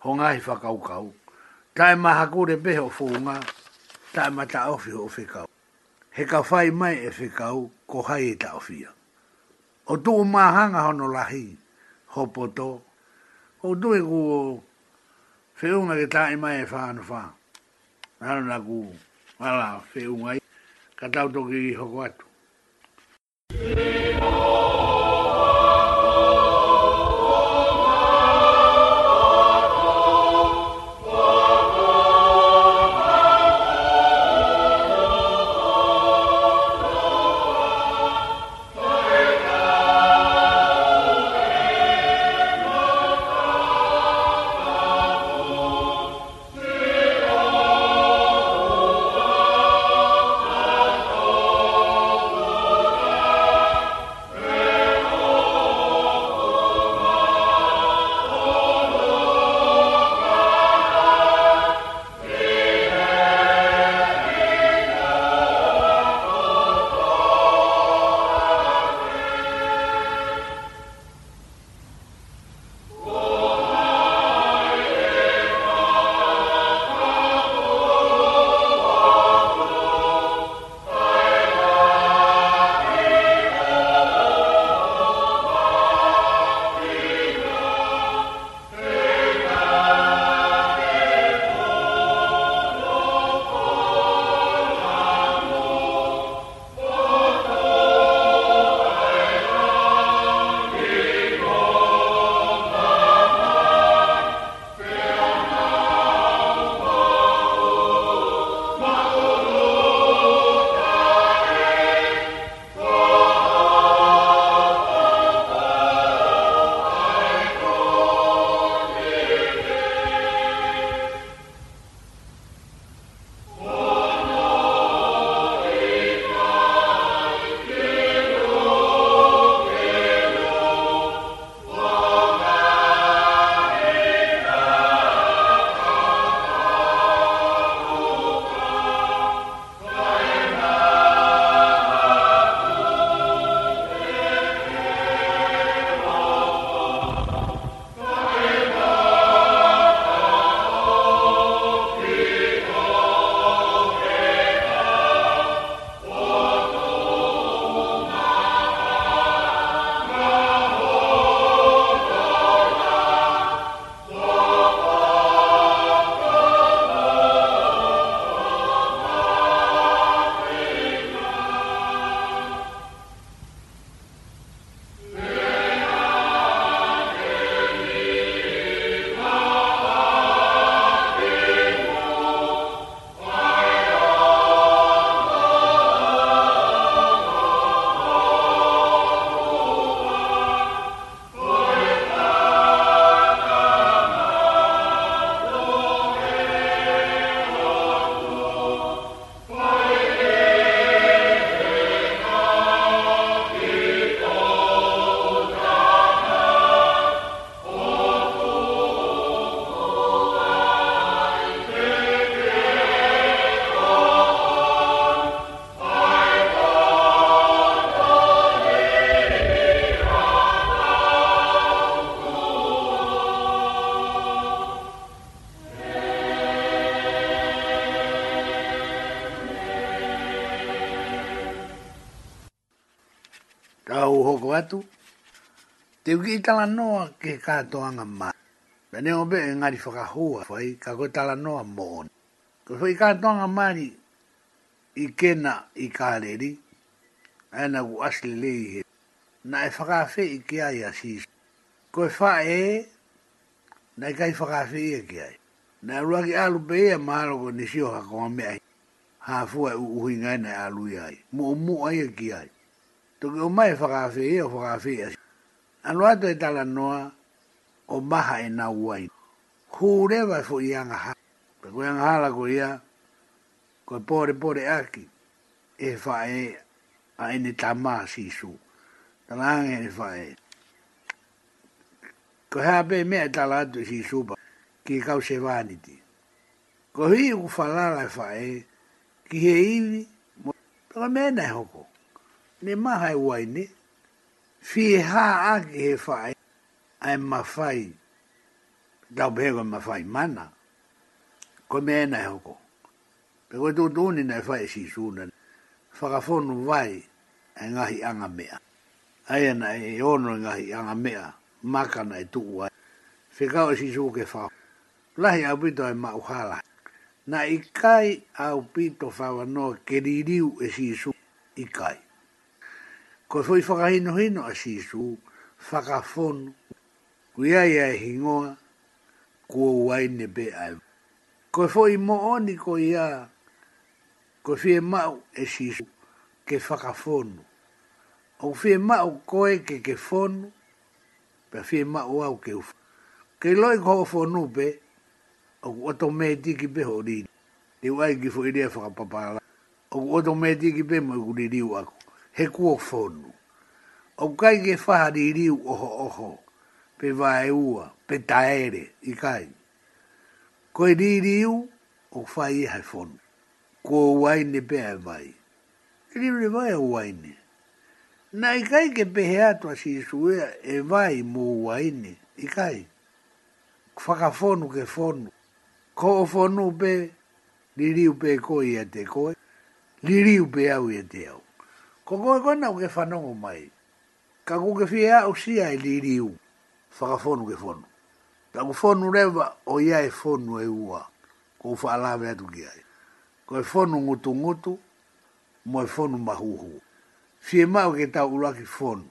Ho ngahi whakau kau, tae maha kore beho fō ngā, tae mata ofi ho fe kau. He ka whai mai e fe kau, ko hai e ta ofia. O tō hanga hono lahi hopo O tue ku o whiunga ke tāi mai fa e whānu fa ana na ku wala whiunga i ka tau tōki i hoko atu. Te uki i tala noa ke katoa nga mai. Pene o be e ngari whakahua, whai, ka koe tala noa mōni. Ko whai katoa nga mai i kena i kāreri, aina ku asli lei he. Na e whakawhi i ki ai asis. Ko e wha e, na i e kai whakawhi i ki ai. Na e ruaki alu pe e maharo ko nisi o hakoa me ai. Ha fua e uhinga e na e alu i ai. Mu o mu ai i ki ai. Toki o mai e whakawhi i e, o whakawhi i e asis aloa to e tala noa o maha e na uai. Hūrewa fo i anga ha. Pe koe anga hala ko ia, koe pore pore aki, e fae a ene tamā si su. Tala anga e fae. Ko hea pe mea tala atu si su pa, ki kau se vaniti. Ko hi u falala e fae, ki he iwi, mo, tala mena e hoko. Ne maha e uai ne, Fiha ha aki he whae, ai ma whae, tau pehe ma whae mana, koe me ena e hoko. Pe koe tō tōni nei whae si suna, whakafonu vai e ngahi anga mea. Ai ana e ono e ngahi anga mea, makana e tuku ai. Whekau e si su ke whao. Lahi au pito e hala. Na ikai au pito whao anoa ke ririu e si su ikai ko foi faka hino hino a sisu, faka fono, ku ia ia e hingoa, ku o wai ne be ai. Ko foi mo oni ko ia, ko fie mau e sisu, ke faka fono. O fie mau koe ke ke fono, pe fie mau au ke ufa. Ke loi ko ho fono be, o ku oto me tiki be ho rini. Ni wai ki fo idea whakapapala. O ku oto me tiki be mo i kuri riu aku he kua fonu. O kai ke faha ni riu oho oho, pe vae ua, pe taere, i kai. Koe ni riu, o fai e hai fonu. Kua waine pe hai vai. E riu ne vai a waine. Na i kai ke pehe atua si suea e vai e mo waine, i kai. Faka fonu ke fonu. Ko o fonu pe, ni riu pe koe e te koe. Ni riu pe au e te au. Ko koe koe nau ke whanongo mai. Ka koe ke whia au si ai e li li u. Whakafonu ke whonu. Ka koe whonu rewa o ia e whonu e ua. Ko koe whaalawe atu ki ai. Ko e whonu ngutu ngutu. Mo e whonu mahuhu. Fie mau ke tau uraki whonu.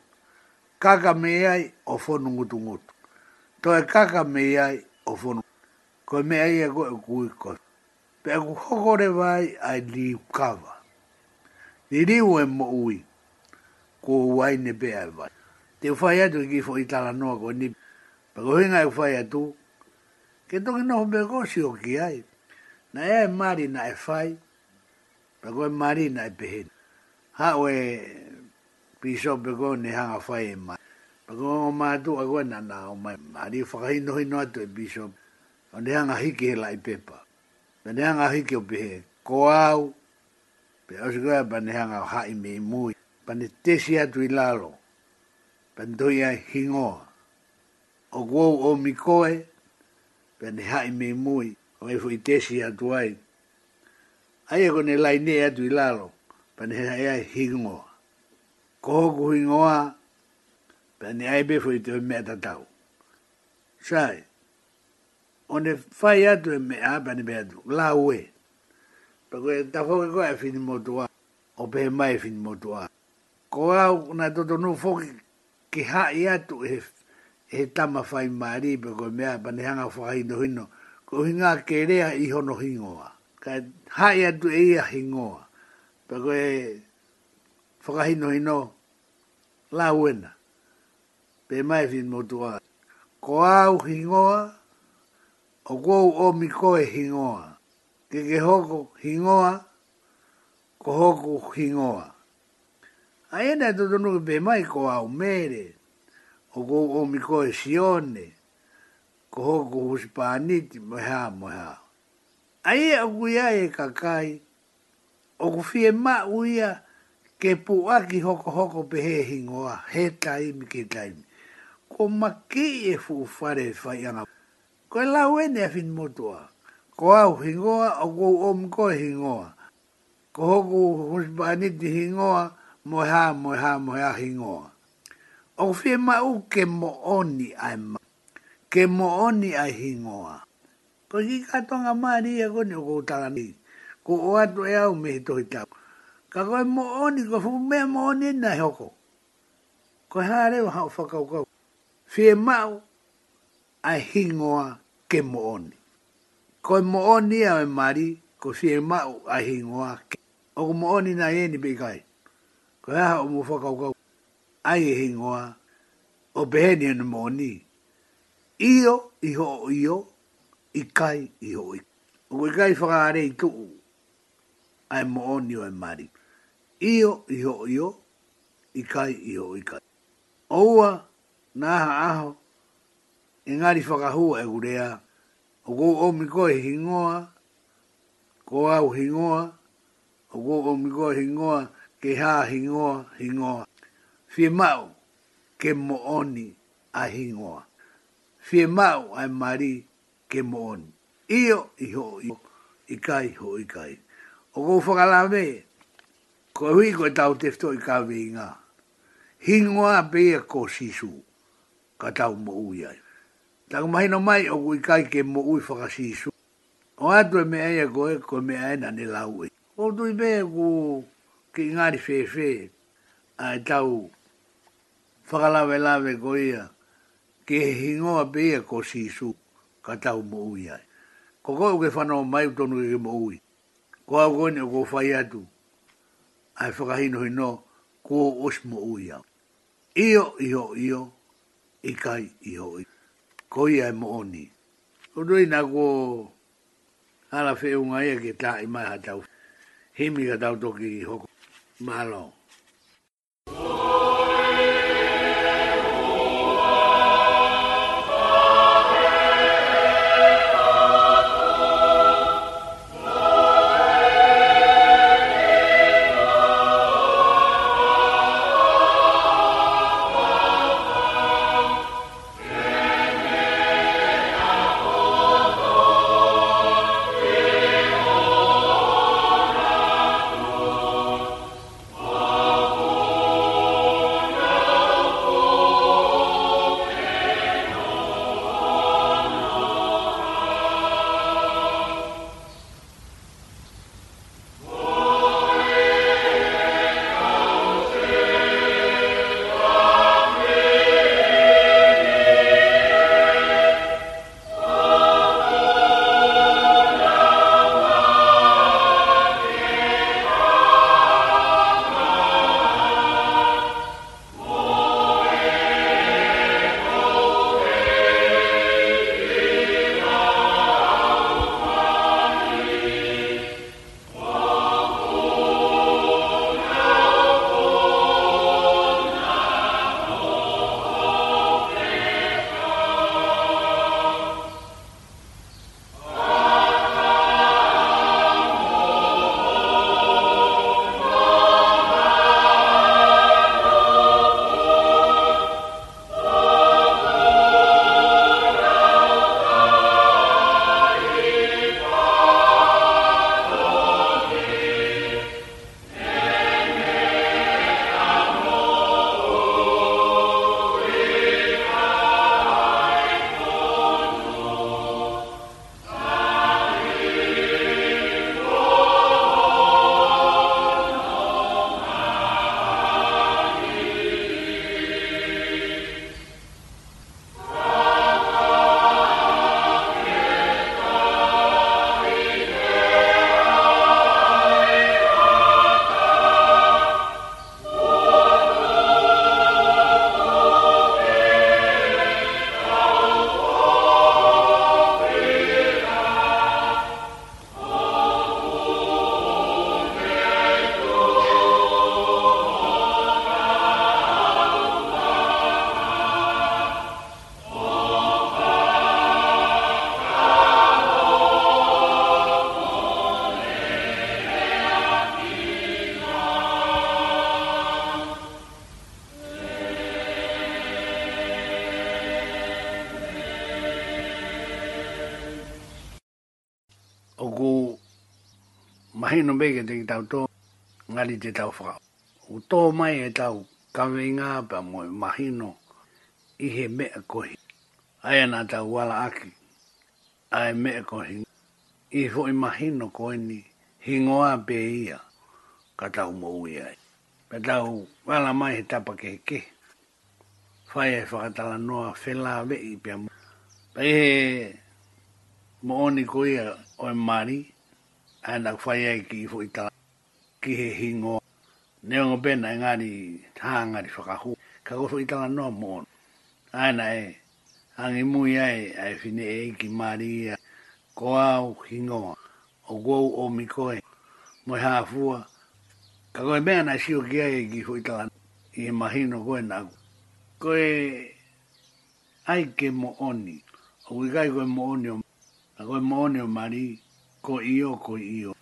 Kaka me ai o whonu ngutu ngutu. To e kaka me ai o whonu. Ko e mea ia koe kui koe. Pea ku hokore vai ai liu ukawa ni riu e mo ui ko wai ne be ai vai te fai atu ki fo i tala noa ko ni pa hinga e fai atu ke toki noho me gosi o ki ai na e mari na e fai pa ko e mari na e pehen ha o e piso pe ko ne hanga fai e mai pa ko o matu a goe nana o mai mari whakahino hino atu e piso o ne hanga hiki he lai pepa o ne hanga hiki o pehe ko au pe o sigo ya pane hanga o hai me mui pane tesi atu i lalo pane toi ai hingoa o guau o mikoe pane hai me mui o efo i tesi atu ai ai ako e ne lai ne atu i lalo pane hai ai hingoa koho ku hingoa pane ai befo i toi mea tatau sai o ne fai atu e mea pane mea atu la ue pe koe tafo ke koe e fini motua, o pe mai e fini motua. Ko au na toto nu foki ki hae atu e, e tama fai maari pe koe mea panihanga fwa hino hino, ko hinga kerea i hono hingoa. Ka hae atu e ia hingoa, pe koe hino hino la uena, pe mai e fini motua. Ko au hingoa, o kou o mi koe hingoa ke ke hoko hingoa, ko hoko hingoa. A ena e tutunu ke pe mai ko au mere, o ko o mi e sione, ko hoko huspaniti, moha, moha. A ea o kuia e kakai, o ku fie ma uia ke pu aki hoko hoko pe he hingoa, he taimi ke taimi. Ko maki e fu fare fai anga. Ko e lau ene a e fin motua ko au hingoa o ko om ko hingoa ko hoku husbani di hingoa mo ha moha hingoa o fi ma u ke mo ai ma ke mo ai hingoa ko ki ka tonga mari e ko ni ko tala ni ko o atu e au me to ita ka ko mo ko fu me mo na e hoko ko ha re ha fa ka ko fi ma u ai hingoa ke mo ko mo oni a mari ko si e ma a hingo o mo oni na e ni be kai ko ha o mo fo ka ko a e hingo o be ni en mo ni io i ho io i kai i ho i o ko kai fo are i ku a mo oni o mari io i ho io i kai i ho i kai oua na ha aho engari fo ka hu e gurea o go o e mi ko hingoa ko au hingoa o o mi ko hingoa ke ha hingoa hingoa fie mau ke mo oni a hingoa fie mau ai mari ke mo oni io iho iho i kai ho i kai o go fa ko hui ko e tau te i ka vinga hingoa be ko sisu ka tau mo uiai Tāku mahi no mai o kui kai ke mo ui whakasisu. O atu e mea ia koe, koe mea ena ne lau e. O tu i mea ku ki ngāri whewhe a e tau whakalawe lawe ko ia ke he hingoa pe ia ko sisu ka tau mo ui ai. Ko koe uke whanau mai utonu ke mo ui. Ko au koe ne o ko whai atu a e whakahino hino ko os mo ui ai. Io, io, io, ikai, io, io koia e mooni. O doi ko ala whee unga ia ke tā i mai hatau. Himi ka tau toki hoko. Mahalo. Mahalo. no me ke te ki tau tō, ngari te tau whakao. U tō mai e tau kawe ngā pa mo mahino i he mea kohi. Ai ana tau wala aki, ai mea kohi. I ho i mahino koe ni hingoa pe ia ka tau mo ui ai. Pa tau wala mai he tapa ke ke. Whai e whakatala noa whela vei pia mo. Pa he mo oni koe o e marii ana whai ai ki ifo i tā ki he hingo. Neo ngō bēna e ngāri tānga ni whakahu. Ka koso i tāna noa mōna. Ana e, angi mui ai, ai whine e ki māri ia. Ko au hingoa, o gou o mikoe, moi hāfua. Ka koe mea nai sio ki ai ki ifo i tāna i e mahino koe ko e ai ke mo oni, o wikai koe mo oni o mō. Ka koe mo oni o marii ko io ko io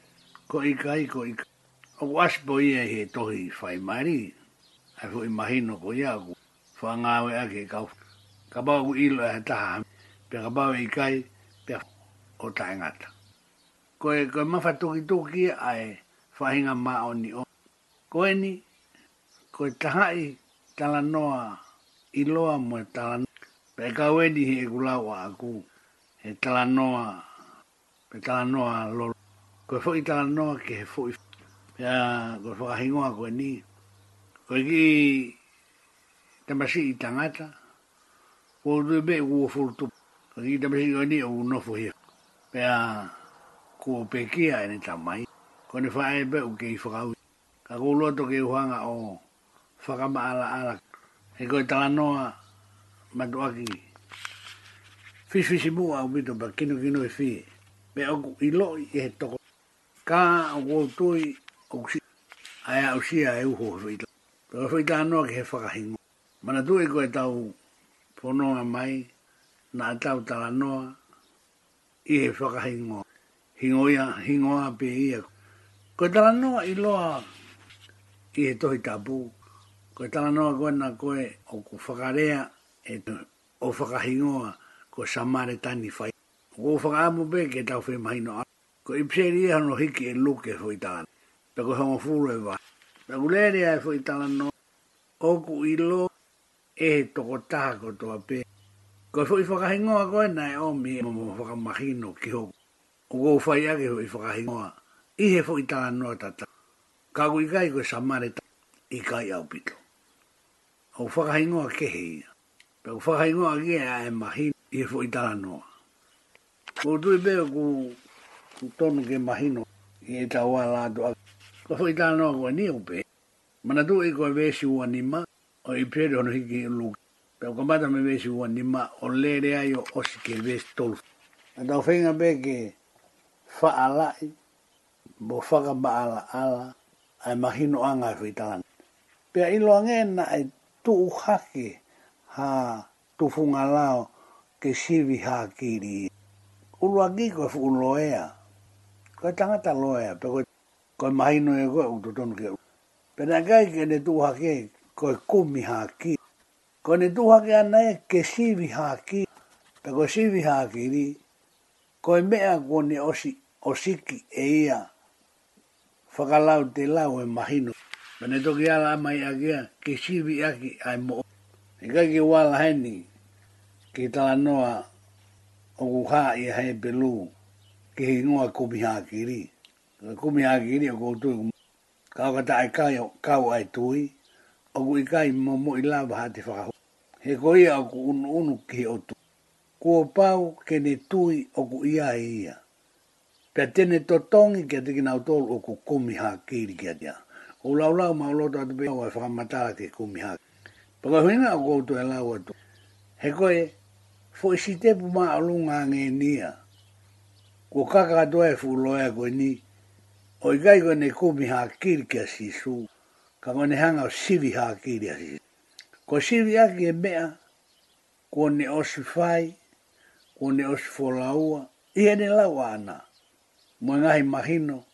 ko i kai ko i o was bo i he tohi fai mari a fo imagino ko ia ko fa nga we a ke ka ka ba u ilo e ta pe ka ba e i kai pe o ta ngata ko e ko ma fa toki toki a e fa hinga ma o ni o ko e ni ko e ta hai ta la noa i loa mo e ta la pe ka we ni he gulawa e a ku he ta la noa e tala noa lolo. Ko e fwoi tala noa ke he fwoi. Ia, ko e fwoi ahingoa ni. Ko ki tamasi i tangata. Ko e tui be e kua fwoi tupu. Ko ki tamasi ko e ni e u nofu hia. Ia, ko e pekia e ni tamai. Ko e fwoi e be u ke i fwakau. Ka ko ulua toke i o whakama ala ala. E ko e tala noa matuaki. Fisfisi mua au mito pa kinu kinu e fie. Fisfisi pe aku i lo i he toko. Ka o tui au si, ai au si a eu hoa whaita. Pero whaita anua ke he whakahingo. Mana tui koe tau pononga mai, na tau tala noa, i he whakahingo. Hingoia, hingoa pe ia. Koe tala noa i loa i he tohi tapu. Koe tala noa koe na koe o ku whakarea e o whakahingoa ko samare tani whaita o whaka pe ke tau whi mahi ai. Ko i pseri e hano hiki e luke fwi tāna. Pe ko hongo fūre vai. Pe ko lere ai fwi tāna no. Oku i lo e he toko taha ko toa pe. Ko fwi whaka hingoa koe na e omi e mamo whaka ki hoku. O ko whai ake fwi whaka I he fwi tāna no tata. Ka ku i kai koe samare tāna. I kai au pito. O whaka ke he Pe ko whaka hingoa ke e mahino. I he fwi tāna noa. Ko tui pēo ku tonu ke mahino i e tau a lātu a. Ko whai tā noa koe ni upe. Mana tu e koe vēsi ua nima o i pēre hono hiki i luk. Pēo ka mata me vēsi ua nima o lere ai o osi ke vēsi tolu. A tau whainga pē ke wha alai, bo whaka ba'ala ala ai mahino anga i e whai tāna. Pēa ilo angena ai tu uhake ha tufunga lao ke sivi haa kiri ulua ngiko e fuku loea. Koe tangata loea, pe koe, koe mahino e koe uto tonu ke. Pe na kai ke ne tuhake, koe kumi haki. Koe ne tuhake ana e ke sivi haki, pe koe sivi haki ri, koe mea koe ne osi, osiki e ia, whakalau te lau e mahino. Pe ne toki ala amai agea, ke sivi aki ai mo. E kai ke wala heni, ki tala noa, o ku e ha i hae pelu ke he ngoa kumi hakiri. Kumi hakiri o koutui e ku kau kata ai kai o kau ai tui o ku i kai mo i lava ha te whakahu. He koi a ku unu unu ki he otu. Kuo pau ke ne tui o ku ia e ia. Pea tene totongi kia tiki nau tolu o ku kumi hakiri kia tia. O laulau mau loto atu pia o ai whakamatara ke kumi hakiri. Paka huinga o koutu e lau atu. He koe fo si te pu ma alunga nge nia. Ko kaka atoa e fuloa ko ni, oi gai ko ne kumi haa kiri kia si su, ka ko ne hanga o sivi haa kiri a si. Ko sivi aki e mea, ko ne osi fai, ko ne osi folaua, i ene lawa ana. Mo ngahi mahino,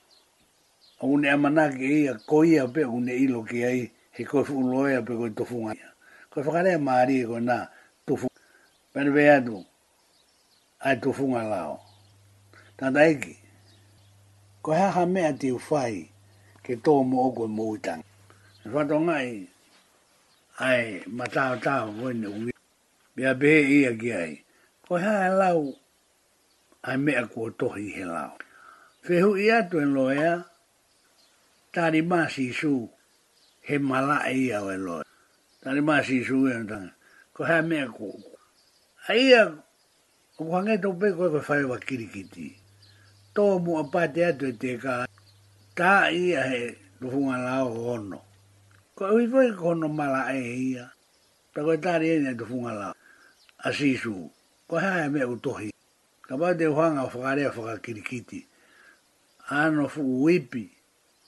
a une amanake ia, ko ia pe une ilo ke ai, he koe fuloa pe koe tofunga ia. Koe whakarea maari e koe naa, pene ve atu, ai tu funga lao. Tanda eki, ko hea ha mea te uwhai ke tō mo oko e mōutang. E whato ngai, ai matau tau wene ui, bia behe ia ki ai, ko hea e lau, ai mea kua tohi he lao. Whehu i atu en loea, tari masi su, he mala e iau e loe. Tari masi su e ko hea mea kua, aia o kuhange tō peko e whawhae wa kirikiti. Tō mu a pāte atu e te ka tā ia he rufunga lao hono. Ko e wifoi ko hono mala e ia, ta koe tāri ene rufunga lao. A sisu, ko hea e u tohi. Ka pāte e whanga o whakarea whaka kirikiti. Ano fu uipi,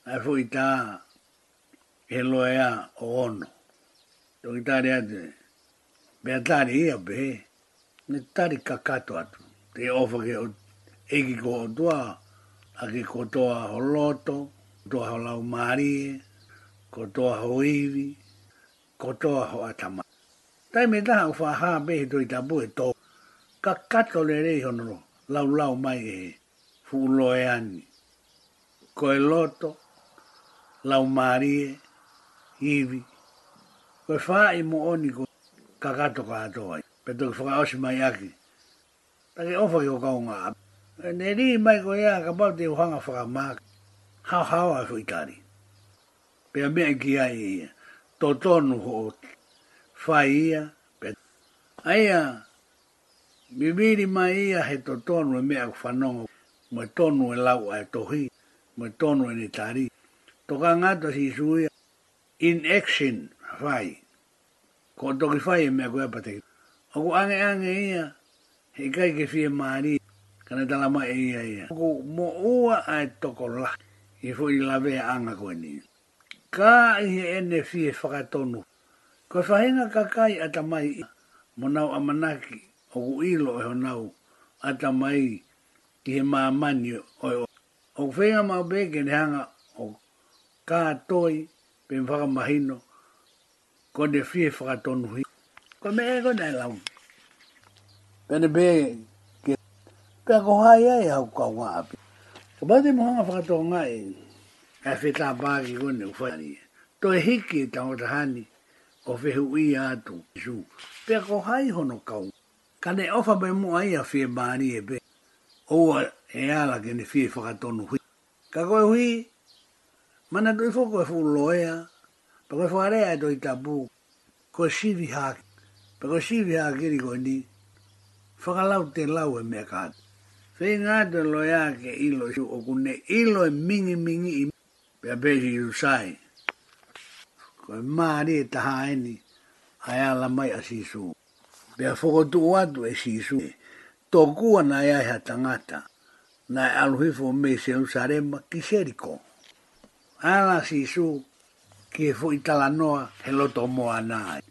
ai fu i tā e loea o hono. Tō ki tāri atu, bea e, tāri ia behe ne tari kakato atu. Te ofa ke o eki ko o tua, a ke ko toa ho loto, toa ho lau marie, ko toa ho iwi, ko toa ho atama. Tai me taha ufa haa pehe i tabu e tō. Kakato le rei honoro, lau lau mai e fuuloe ani. Ko e loto, lau marie, iwi. Koe faa i e mo oni ko kakato ka atoa pe tuk whakaoshi mai aki. Take ofa ki o kaunga. Ne ri mai ko ea ka pau te uhanga whakamaka. Hau hau a whuikari. Pe a mea ki ai ia. Tō tonu ho o whai ia. Aia, bibiri mai ia he tō tonu e mea kuwhanongo. Mwe tonu e lau ai tohi. Mwe tonu e ni tari. Toka ngata si suia. In action, whai. Ko toki whai e mea kuwhanongo. O ko ange ange ia, he kai ke fie maari, kana tala mai e ia ia. O ko mo ua ai toko la, i fo i lawe anga koe ni. Ka i he ene fie whakatonu, koe whahenga ka kai ata mai ia, mo nau amanaki, o ko ilo e honau, ata mai ki he maamani oi o. O ko whenga mau beke ne hanga o ka toi, pen mwhakamahino, Kone fie whakatonu ko me ego nei lau. Pene be, ke, pe ako hai ai au kau ngā api. Ko bate mo hanga whakato ngā e, e whi pāki kone u whani. To e hiki ta o ta hani, o whehu i ātu, pe ako hai hono kau. Ka ne ofa be mo ai a whi bāni e be, oua e ala ke ne whi e whakatonu hui. Ka koe hui, mana tui fuku e fuloea, pa koe whare ai doi tabu, koe shivi haki. Pako sivi a kiri ko ni, whakalau te lau e mea kaat. Whee ngāta lo ia ke ilo su o kune ilo e mingi mingi i pia pēsi i usai. Ko e maari e taha eni, ai ala mai a sisu. Pia whokotu watu e sisu, tokua na e ia ha tangata, na e aluhifo me se usarema ki seriko. Ala sisu, ki e fuitala noa, he loto moa nai.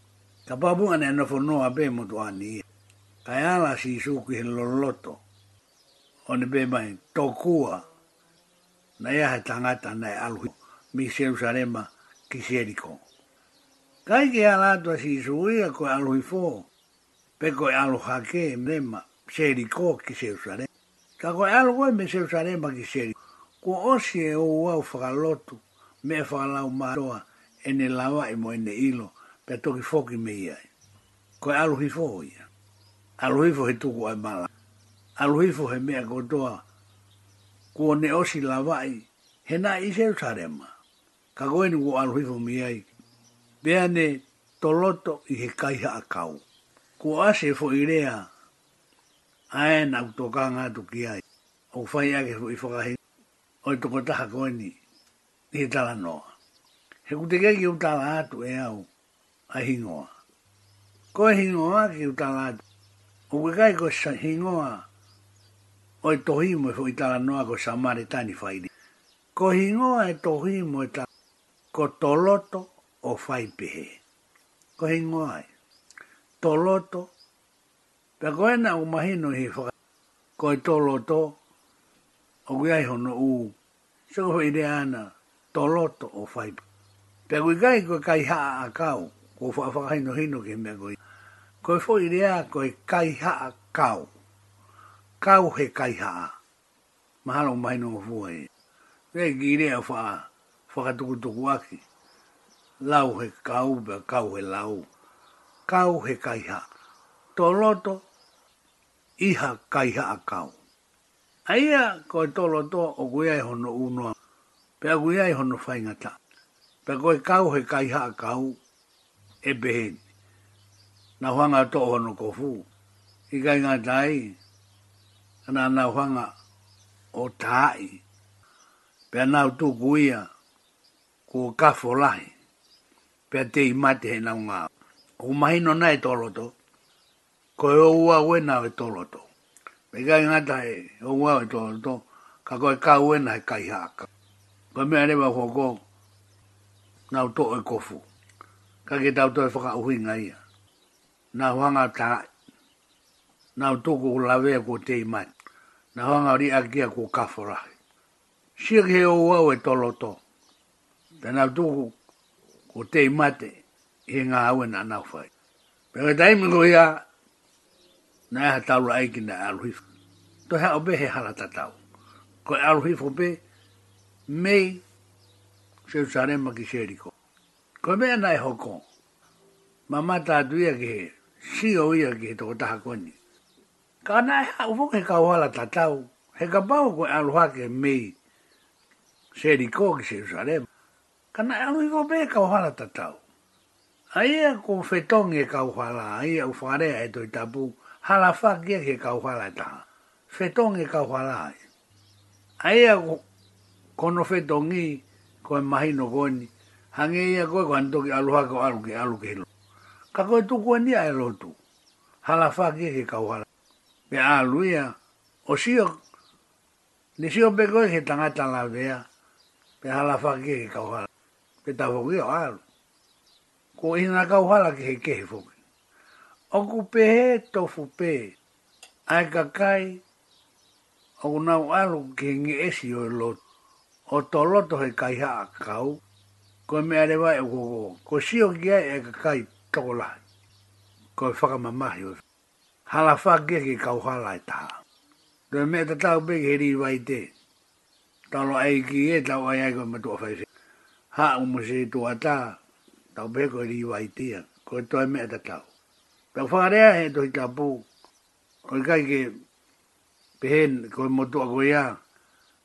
Ka pāpunga ne ana whanau a pē motu ani ia. Ka e ala si i sūku he loloto. O ne pē mai tōkua. Na ia he tangata na e aluhi. Mi Serusarema ki Seriko. Ka ike ala atua si i sūku ia koe aluhi fō. Pe koe aluhake mema Seriko ki Serusarema. Ka koe alu koe me Serusarema ki Seriko. Ko osi e o wau whakalotu me whakalau mātoa ene lawa e mo ene ilo pe toki foki me ia. Ko aluhi fo ia. Aluhi fo he tuku ai mala. Aluhi fo he mea kotoa. Kuo ne osi lavai. He na i seu sarema. Ka goeni ku aluhi fo me ia. Pea ne toloto i he kaiha a kau. Ku ase fo i rea. Ae na utoka ngā tuki ai. O fai ake fo i fokahi. O i tukotaha goeni. Ni he tala noa. He kutekeki utala atu e au a hingoa. Ko e hingoa ki utala atu. O kai ko sa hingoa o e tohimo e fo itala noa ko sa maritani whaini. Ko hingoa e tohimo e ta ko toloto o whaipehe. Ko hingoa e. Toloto. Pea ko ena o mahino he whaka. Ko e toloto o kai hono u. So ho ide toloto o whaipehe. Pea kui kai ko kai haa a kau ko fa fa hino hino ke me goi ko fo idea ko kai ha kau kau he kai ha mahalo mai no vuai ve gire fa fa ka tuku tuku aki lau he kau be kau he lau kau he kai ha toloto iha kai ha kau aia ko toloto o kuia e hono uno pe kuia e hono fainga ta pe ko kau he kai ha kau e behen. Na huanga toho no kofu. Ika inga tai. Ana na huanga o tai. Pea na utu kuia. Ku kafo lahi. Pea te imate he naunga. Ku mahino na e toloto. Ko e ua ue na e toloto. Ika inga tai. O ua e toloto. Ka koe ka ue na e kai haka. Ka mea rewa hoko. Na utu e kofu ka ke tau toi whaka uhi ngai ia. Nā huanga tā, nā utoko ko lawea ko te imai, nā huanga ri akia ko kaforahi. Sia ke o wau e tolo tō, te nā utoko ko te imate, he ngā au e nā nā whai. Pero taimi ko ia, nā eha taura aiki nā aluhifu. Tō hea obe he hala tatau. Ko aluhifu be, mei, Jerusalem ki Jericho. Ko mea nai hoko. Ma mata atu ia ke he. Si o ia ke he toko taha koni. Ka nai ha ufung he kawala tatau. He ka pao koe aluha ke mei. Se eri kō ki se usare. Ka nai anu i ko pe kawala tatau. A ia ko fetong e kawala. A ia ufarea e toi tapu. Halafa kia ke kawala taha. Fetong e kawala. A ia ko kono fetongi ko mahi no goni hange ia ko anto ki aluha ko alu ke alu ke lo. Ka koe tuku ani ae lotu. Hala wha ke ke kauhala. Me alu ia, o sio, ni sio pe koe ke tangata la vea, pe hala wha ke ke kauhala. Pe tafoku ia alu. Ko ina kauhala ke ke ke he fome. Oku pe he tofu pe, ae kakai, oku nau alu ke nge esi o lotu. O to loto he kaiha a kau ko me are wa e ko si o ge e ka kai tola ko fa ka mama yo hala fa ge ge ka e ha la ta do me ta ta be ge ri wa ite ta lo ai ki e ta wa ai ko ma to fa se ha u mo se to ata ta be ko ri wa ite ko to me ta ta ta fa re e do ka bu ko ka ge pehen ko mo to ko ya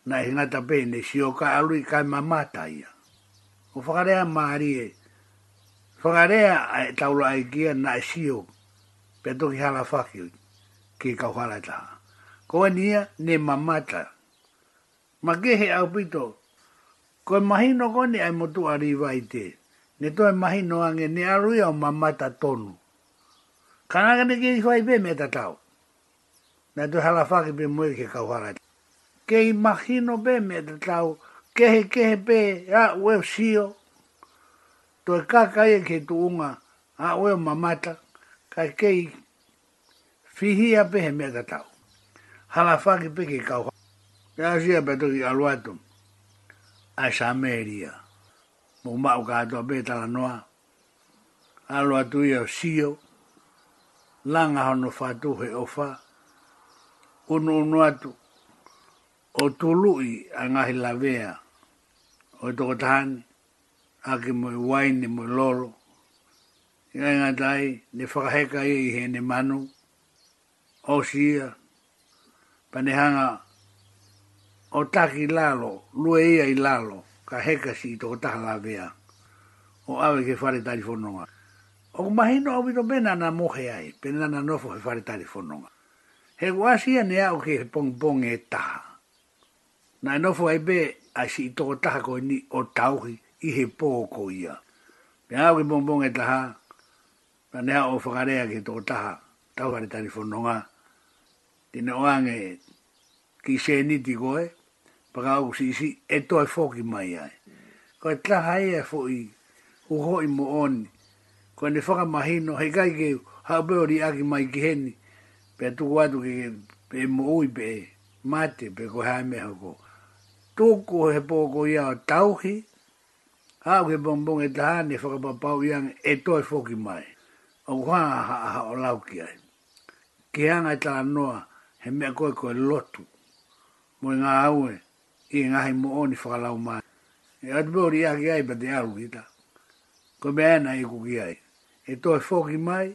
na hinga ta pe ne si o ka alu ka mama ta ia o whakarea maari e. Whakarea a e taula ai kia na e sio, pe toki hala whaki ki e kau hala taha. Ko nia ne mamata. Ma kehe au pito, ko e mahino kone ai motu a riva te. Ne to e mahino ange ne arui au mamata tonu. Kanaka ne kiri whai pe me tatau. Na to hala whaki pe mui ki kau hala taha. Kei mahino pe me tatau, kehe kehe pe a we sio to ka ka e ke tuunga a we mamata ka ke fihi a pe me ka tau hala fa ki pe ki ka ya sia pe to ki aluato a shameria mo ma ka to pe ta la noa aluato ia sio langa no fa tu he ofa uno uno atu o tului a ngahi lavea o e toko tahan a ki moi waini moi lolo i ngai ngā tai ne whakaheka i i he manu o sia panehanga o taki lalo lue ia i lalo ka heka si i toko taha lavea o awe ke whare tari whononga o kumahino o vito bena na mohe ai pena na nofo he whare tari whononga he wasia ne au ke pongpong e taha Nā nofu ai be, a si i toko taha koe ni o tauhi i he pō ko ia. Me au ki bongbong e taha, ma nea o whakarea ki toko taha, tauhari tani whononga. Tine oange, ki se niti koe, paka au si isi, e toi fōki mai ai. Ko e taha ea fō i, uho i mo oni, ko ne whakamahino, hei kai ke haupeori aki mai ki heni, pe tuku atu ki pe mo ui pe e, mate, pe ko hae meha koe tōko he pōko ia o tauhi, hau he bongbong e tahane whakapapau iang e toi whoki mai. O kua ha ha o lau ki ai. Ki anga tā noa he mea koe koe lotu. Mo i ngā aue, i ngahi mo oni whakalau mai. E atu bori ia ai pate alu ki ta. Ko me ana i kuki ai. E toi whoki mai,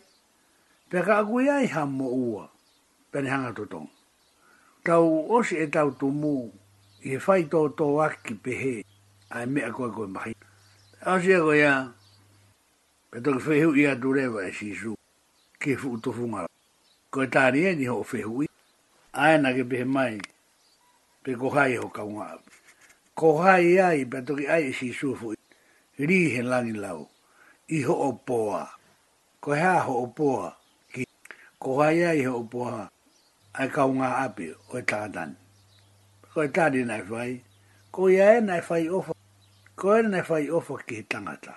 pe ka aku ai ha mo ua. Pene hanga totong. Tau osi e tau tumuu i e whai tō tō aki pe he, a e mea koe koe mahi. Asi e koe ia, pe toki whehu i atu rewa e sisu, ke fu utofu ngara. Koe tāri e ni ho whehu i, a e na ke pe mai, pe kohai ho kau ngā. Kohai ai, pe toki ai e sisu fu i, ri he langi lau, i ho o poa. Koe ha ho o poa, ki, kohai ai ho o poa, ai kau ngā api, oi tātani ko e tāri nai whai, ko ia e nai whai ofa, ko e nai whai ofa ki he tangata.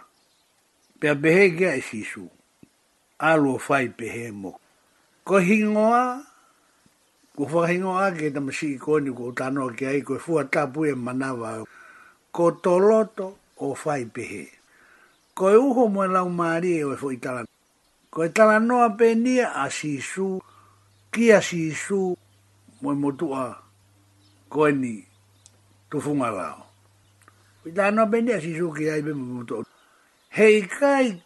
Pea behe gea e sisu, alo whai behe mo. Ko hingoa, ko whakahingoa ke he tamasi i koni ko tānoa ki ai, ko e fua tapu e manawa. Ko toloto o whai behe. Ko e uho mo e lau maari e o i tala. Ko e tala noa penia a sisu, ki a sisu, mo e a koe ni tufunga rao. I tā noa pende a sisuki ai me mūtō. Hei kai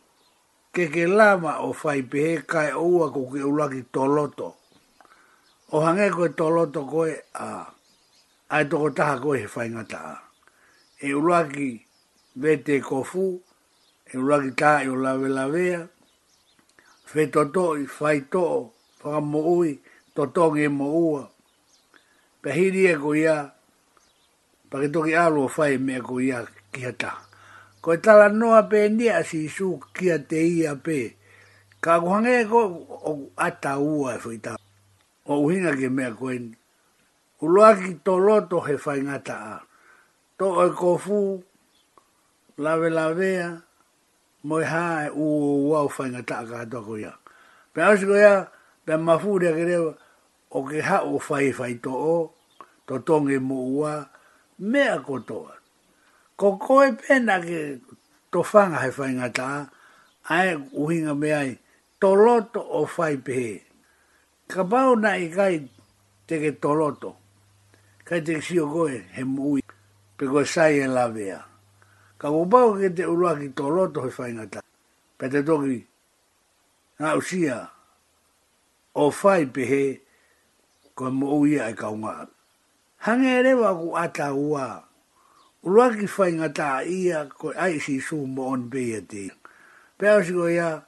ke ke lama o fai pehe kai oua ko ke ulaki toloto. O hange koe toloto koe a ai toko taha koe he fai ngata a. E ulaki vete kofu, e ulaki taha i e lawe lawea, fe toto i fai to, mo ui, toto ngi mo ua, pehiri e ko ia, pake toki alo fai me ko ia kihata. Ko e tala noa pe ni a si su kia te ia pe, ka kuhange e ko o ata ua e fuita. O uhinga ke mea koen, uloa ki to loto he fai ngata a. To oi kofu, lave lavea, moi ha e uo uau fai ngata a kato ko ia. Pe ausiko ia, pe mafu rea kerewa, o ke ha o fai fai to o, to tonge mo ua, mea kotoa. Ko koe pena ke to whanga hai fai ngata, ae uhinga me ai, to loto o fai pehe. Ka pao na i kai te ke to loto, kai te si o koe he mui, pe koe sai e lavea. Ka kupau ke te urua ki to loto hai fai ngata, pe te toki, nga usia, o fai pehe, ko mo o ia e kaunga. Hange e rewa ku ata ua. Ulua ki whai ngata ia ko ai si su mo on bea te. Pea si ko ia,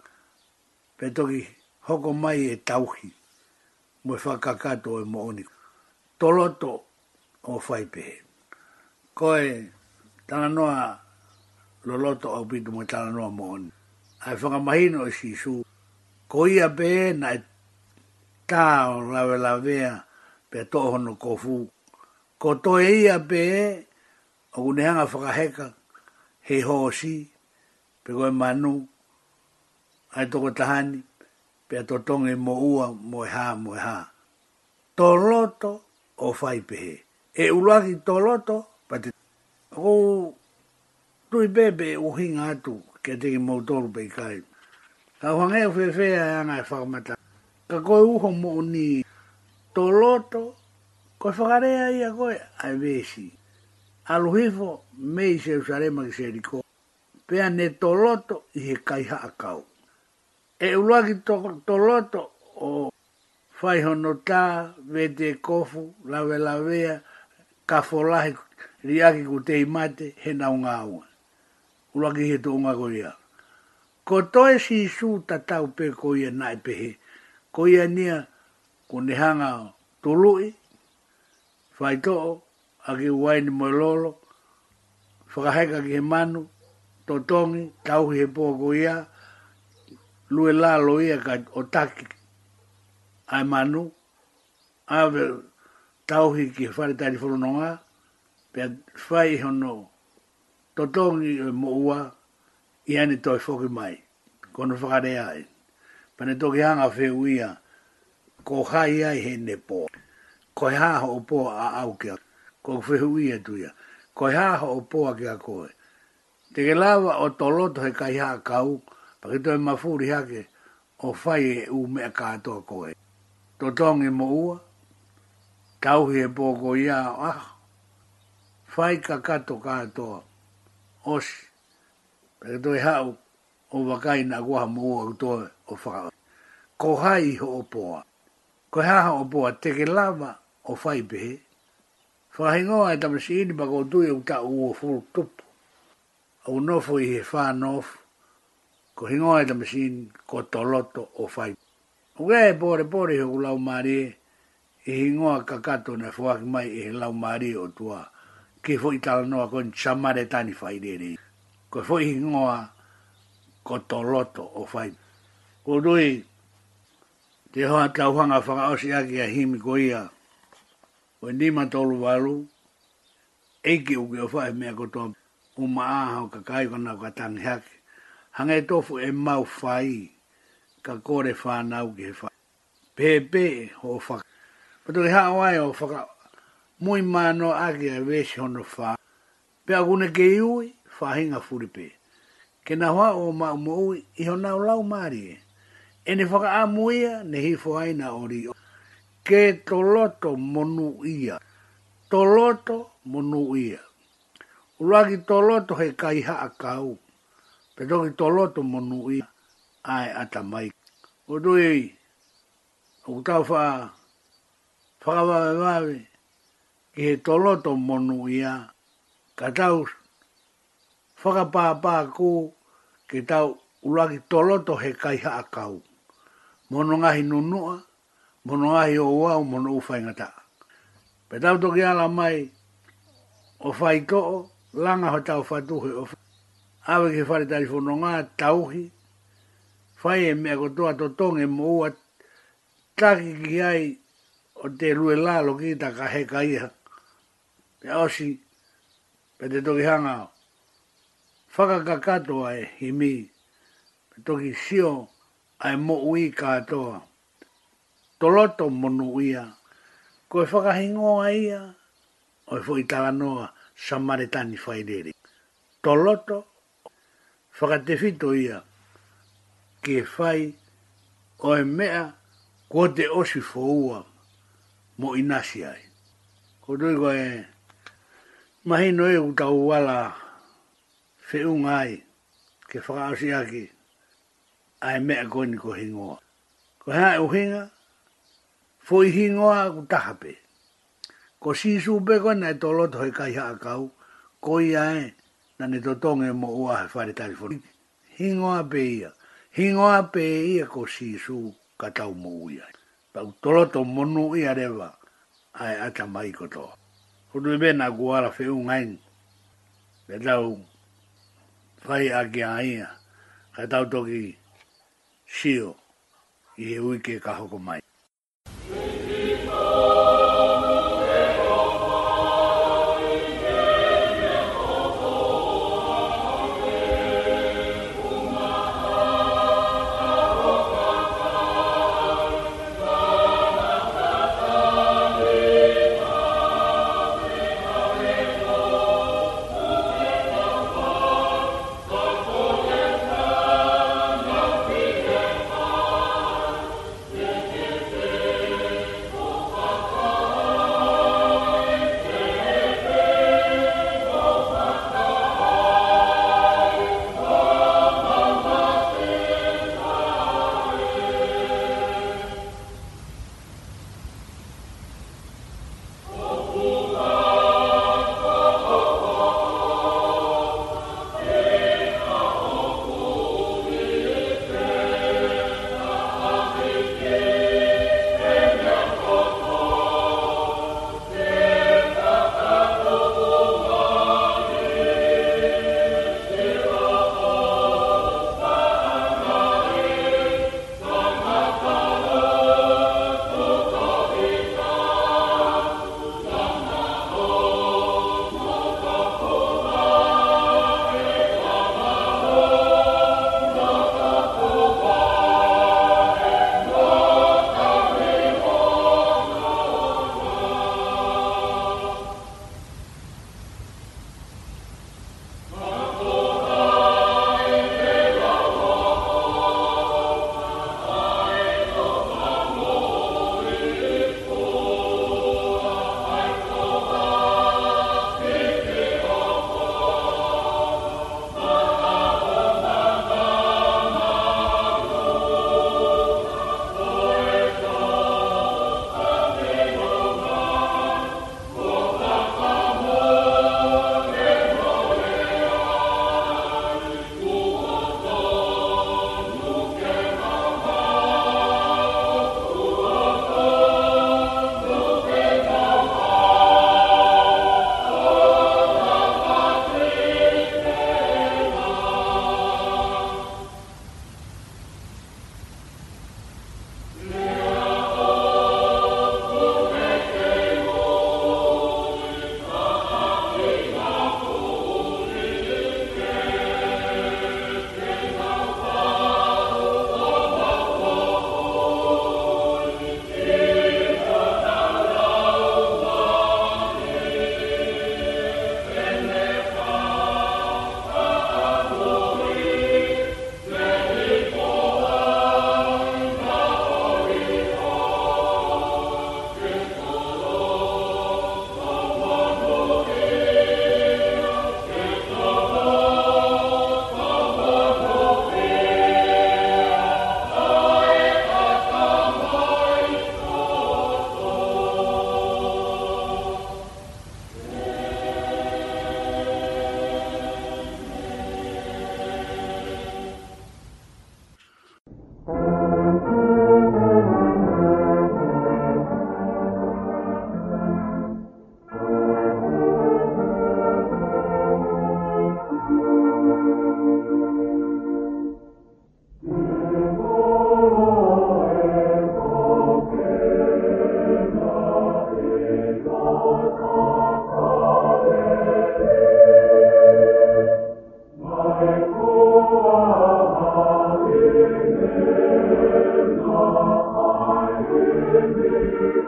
pe toki hoko mai e tauhi. Mo e whakakato e mo oni. Toloto o whai pehe. Ko e tana noa loloto au pitu mo tana noa mo oni. Ai whakamahino e si su. Ko ia be na e tā o lawe lawea pe toho no kofu. Ko toe ia pe e, o kunehanga whakaheka, he hōsi, pe koe manu, ai toko tahani, pe totonge mo ua, mo e ha hā, mo e hā. Tō o whai e pe he. E uluaki tō loto, pati, o tui bebe uhinga atu, ke teki mautoru pe i kai. Ka whangea whewhea e anga e whakamata ka koe uho mo ni tō loto, koe whakarea i a koe ai vesi. Aluhifo me i se usarema ki se riko, pea ne tō loto i he kai haakau. E uluaki tō, tō loto o whai hono tā, vete kofu, lawe lawea, ka folahi riaki ku te imate, he naunga aua. Uluaki he tō unga koe ia. Ko toi si su tatau pe koe na e pehe, ko ia nia ko ne tolui, whai to'o, a ki waini moe lolo, whakaheka ki he manu, totongi, tauhi he pōa ko ia, lue lalo ia ka o taki ai manu, awe tauhi ki whare tari whurunonga, pia whai hono totongi e mo ua, toi whoki mai, kono whakare ai pane toki hanga whew ko hai ai he ne po. Ko he haho o po a au kia, ko whew tuia. Ko he haho o po a kia koe. Te ke lawa o toloto he kai haa kau, pake toi mafuri hake o whai e u mea kātoa koe. To tongi mo ua, tauhi he pōko ia, ah, whai ka kato kātoa, osi, pake toi hau o wakai na kua mo ua kutoe o whaka. Ko hai ho o poa. Ko hai ha o poa te ke lava o whai behe. Whahingoa e tamasi ini bako tui au ta uo full tupu. Au nofo i he wha nofu. Ko hingoa e tamasi ini ko toloto o whai. Uga e pore pore ho kulau maari e. e I a kakato na fuaki mai e lau maari o tua. Ki fo i tala noa kon chamare tani whai rei. Ko fo i hingoa ko toloto o whai ko doi te hoa tau hanga whakaosi ake a himi ko ia o ni matolu walu eike uke o whae mea kotoa o maa hao ka kai kona o ka tangi hake hangai tofu e mau whai ka kore whanau ke whai pepe ho whaka pato ke hao ai o whaka mui mano ake a vesi hono wha pe akune ke iui whahinga furipe ke na hoa o maa mou iho nao lau marie e e ne whaka a muia ne hi whaina o rio. Ke toloto monu ia. Toloto monu ia. Uruagi toloto he kai haa kau. Petoki toloto monu ia. Ai ata mai. O tui, o kutau wha, wha wawe wawe, ki he toloto monu ia. Ka tau, whakapāpā kū, ki tau uruagi toloto he kai haa kau mono ngahi nunua, mono ngahi o wau, mono ufai ngata. Petau toki ala mai, o fai koo, langa ho tau fatuhi, o fai. Awe ki fari tari fono ngā, tauhi, fai e mea kotoa to tonge mo ua, taki ki ai, o te lue lalo ki ta ka heka iha. Pea osi, pete toki hanga, whakakakatoa e himi, pe toki sio, pete toki sio, ai mo ui katoa. Toloto monu ia, ko e whakahingoa ia, o e fwoi talanoa samaritani whaireri. te fito ia, ke whai, o e mea, ko te osi fōua, mo inasi ai. Ko tui ko e, mahino e uala fe un ai, ke si aki, ke ai mea koe ni ko hingoa. Ko hea e uhinga, fo i hingoa ku tahape. Ko si supe koe na e tolot hoi kai haa kau, ko i ae na ne totonge mo ua he whare telefoni. Hingoa pe ia, hingoa pe ia ko si su katau mo uia. Pa u toloto monu ia rewa, ai ata mai kotoa. Kutu ibe na kuara feu ngain, ke fai whai a kia ia, tau toki sio i he ui ke ka hoko mai.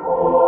Oh.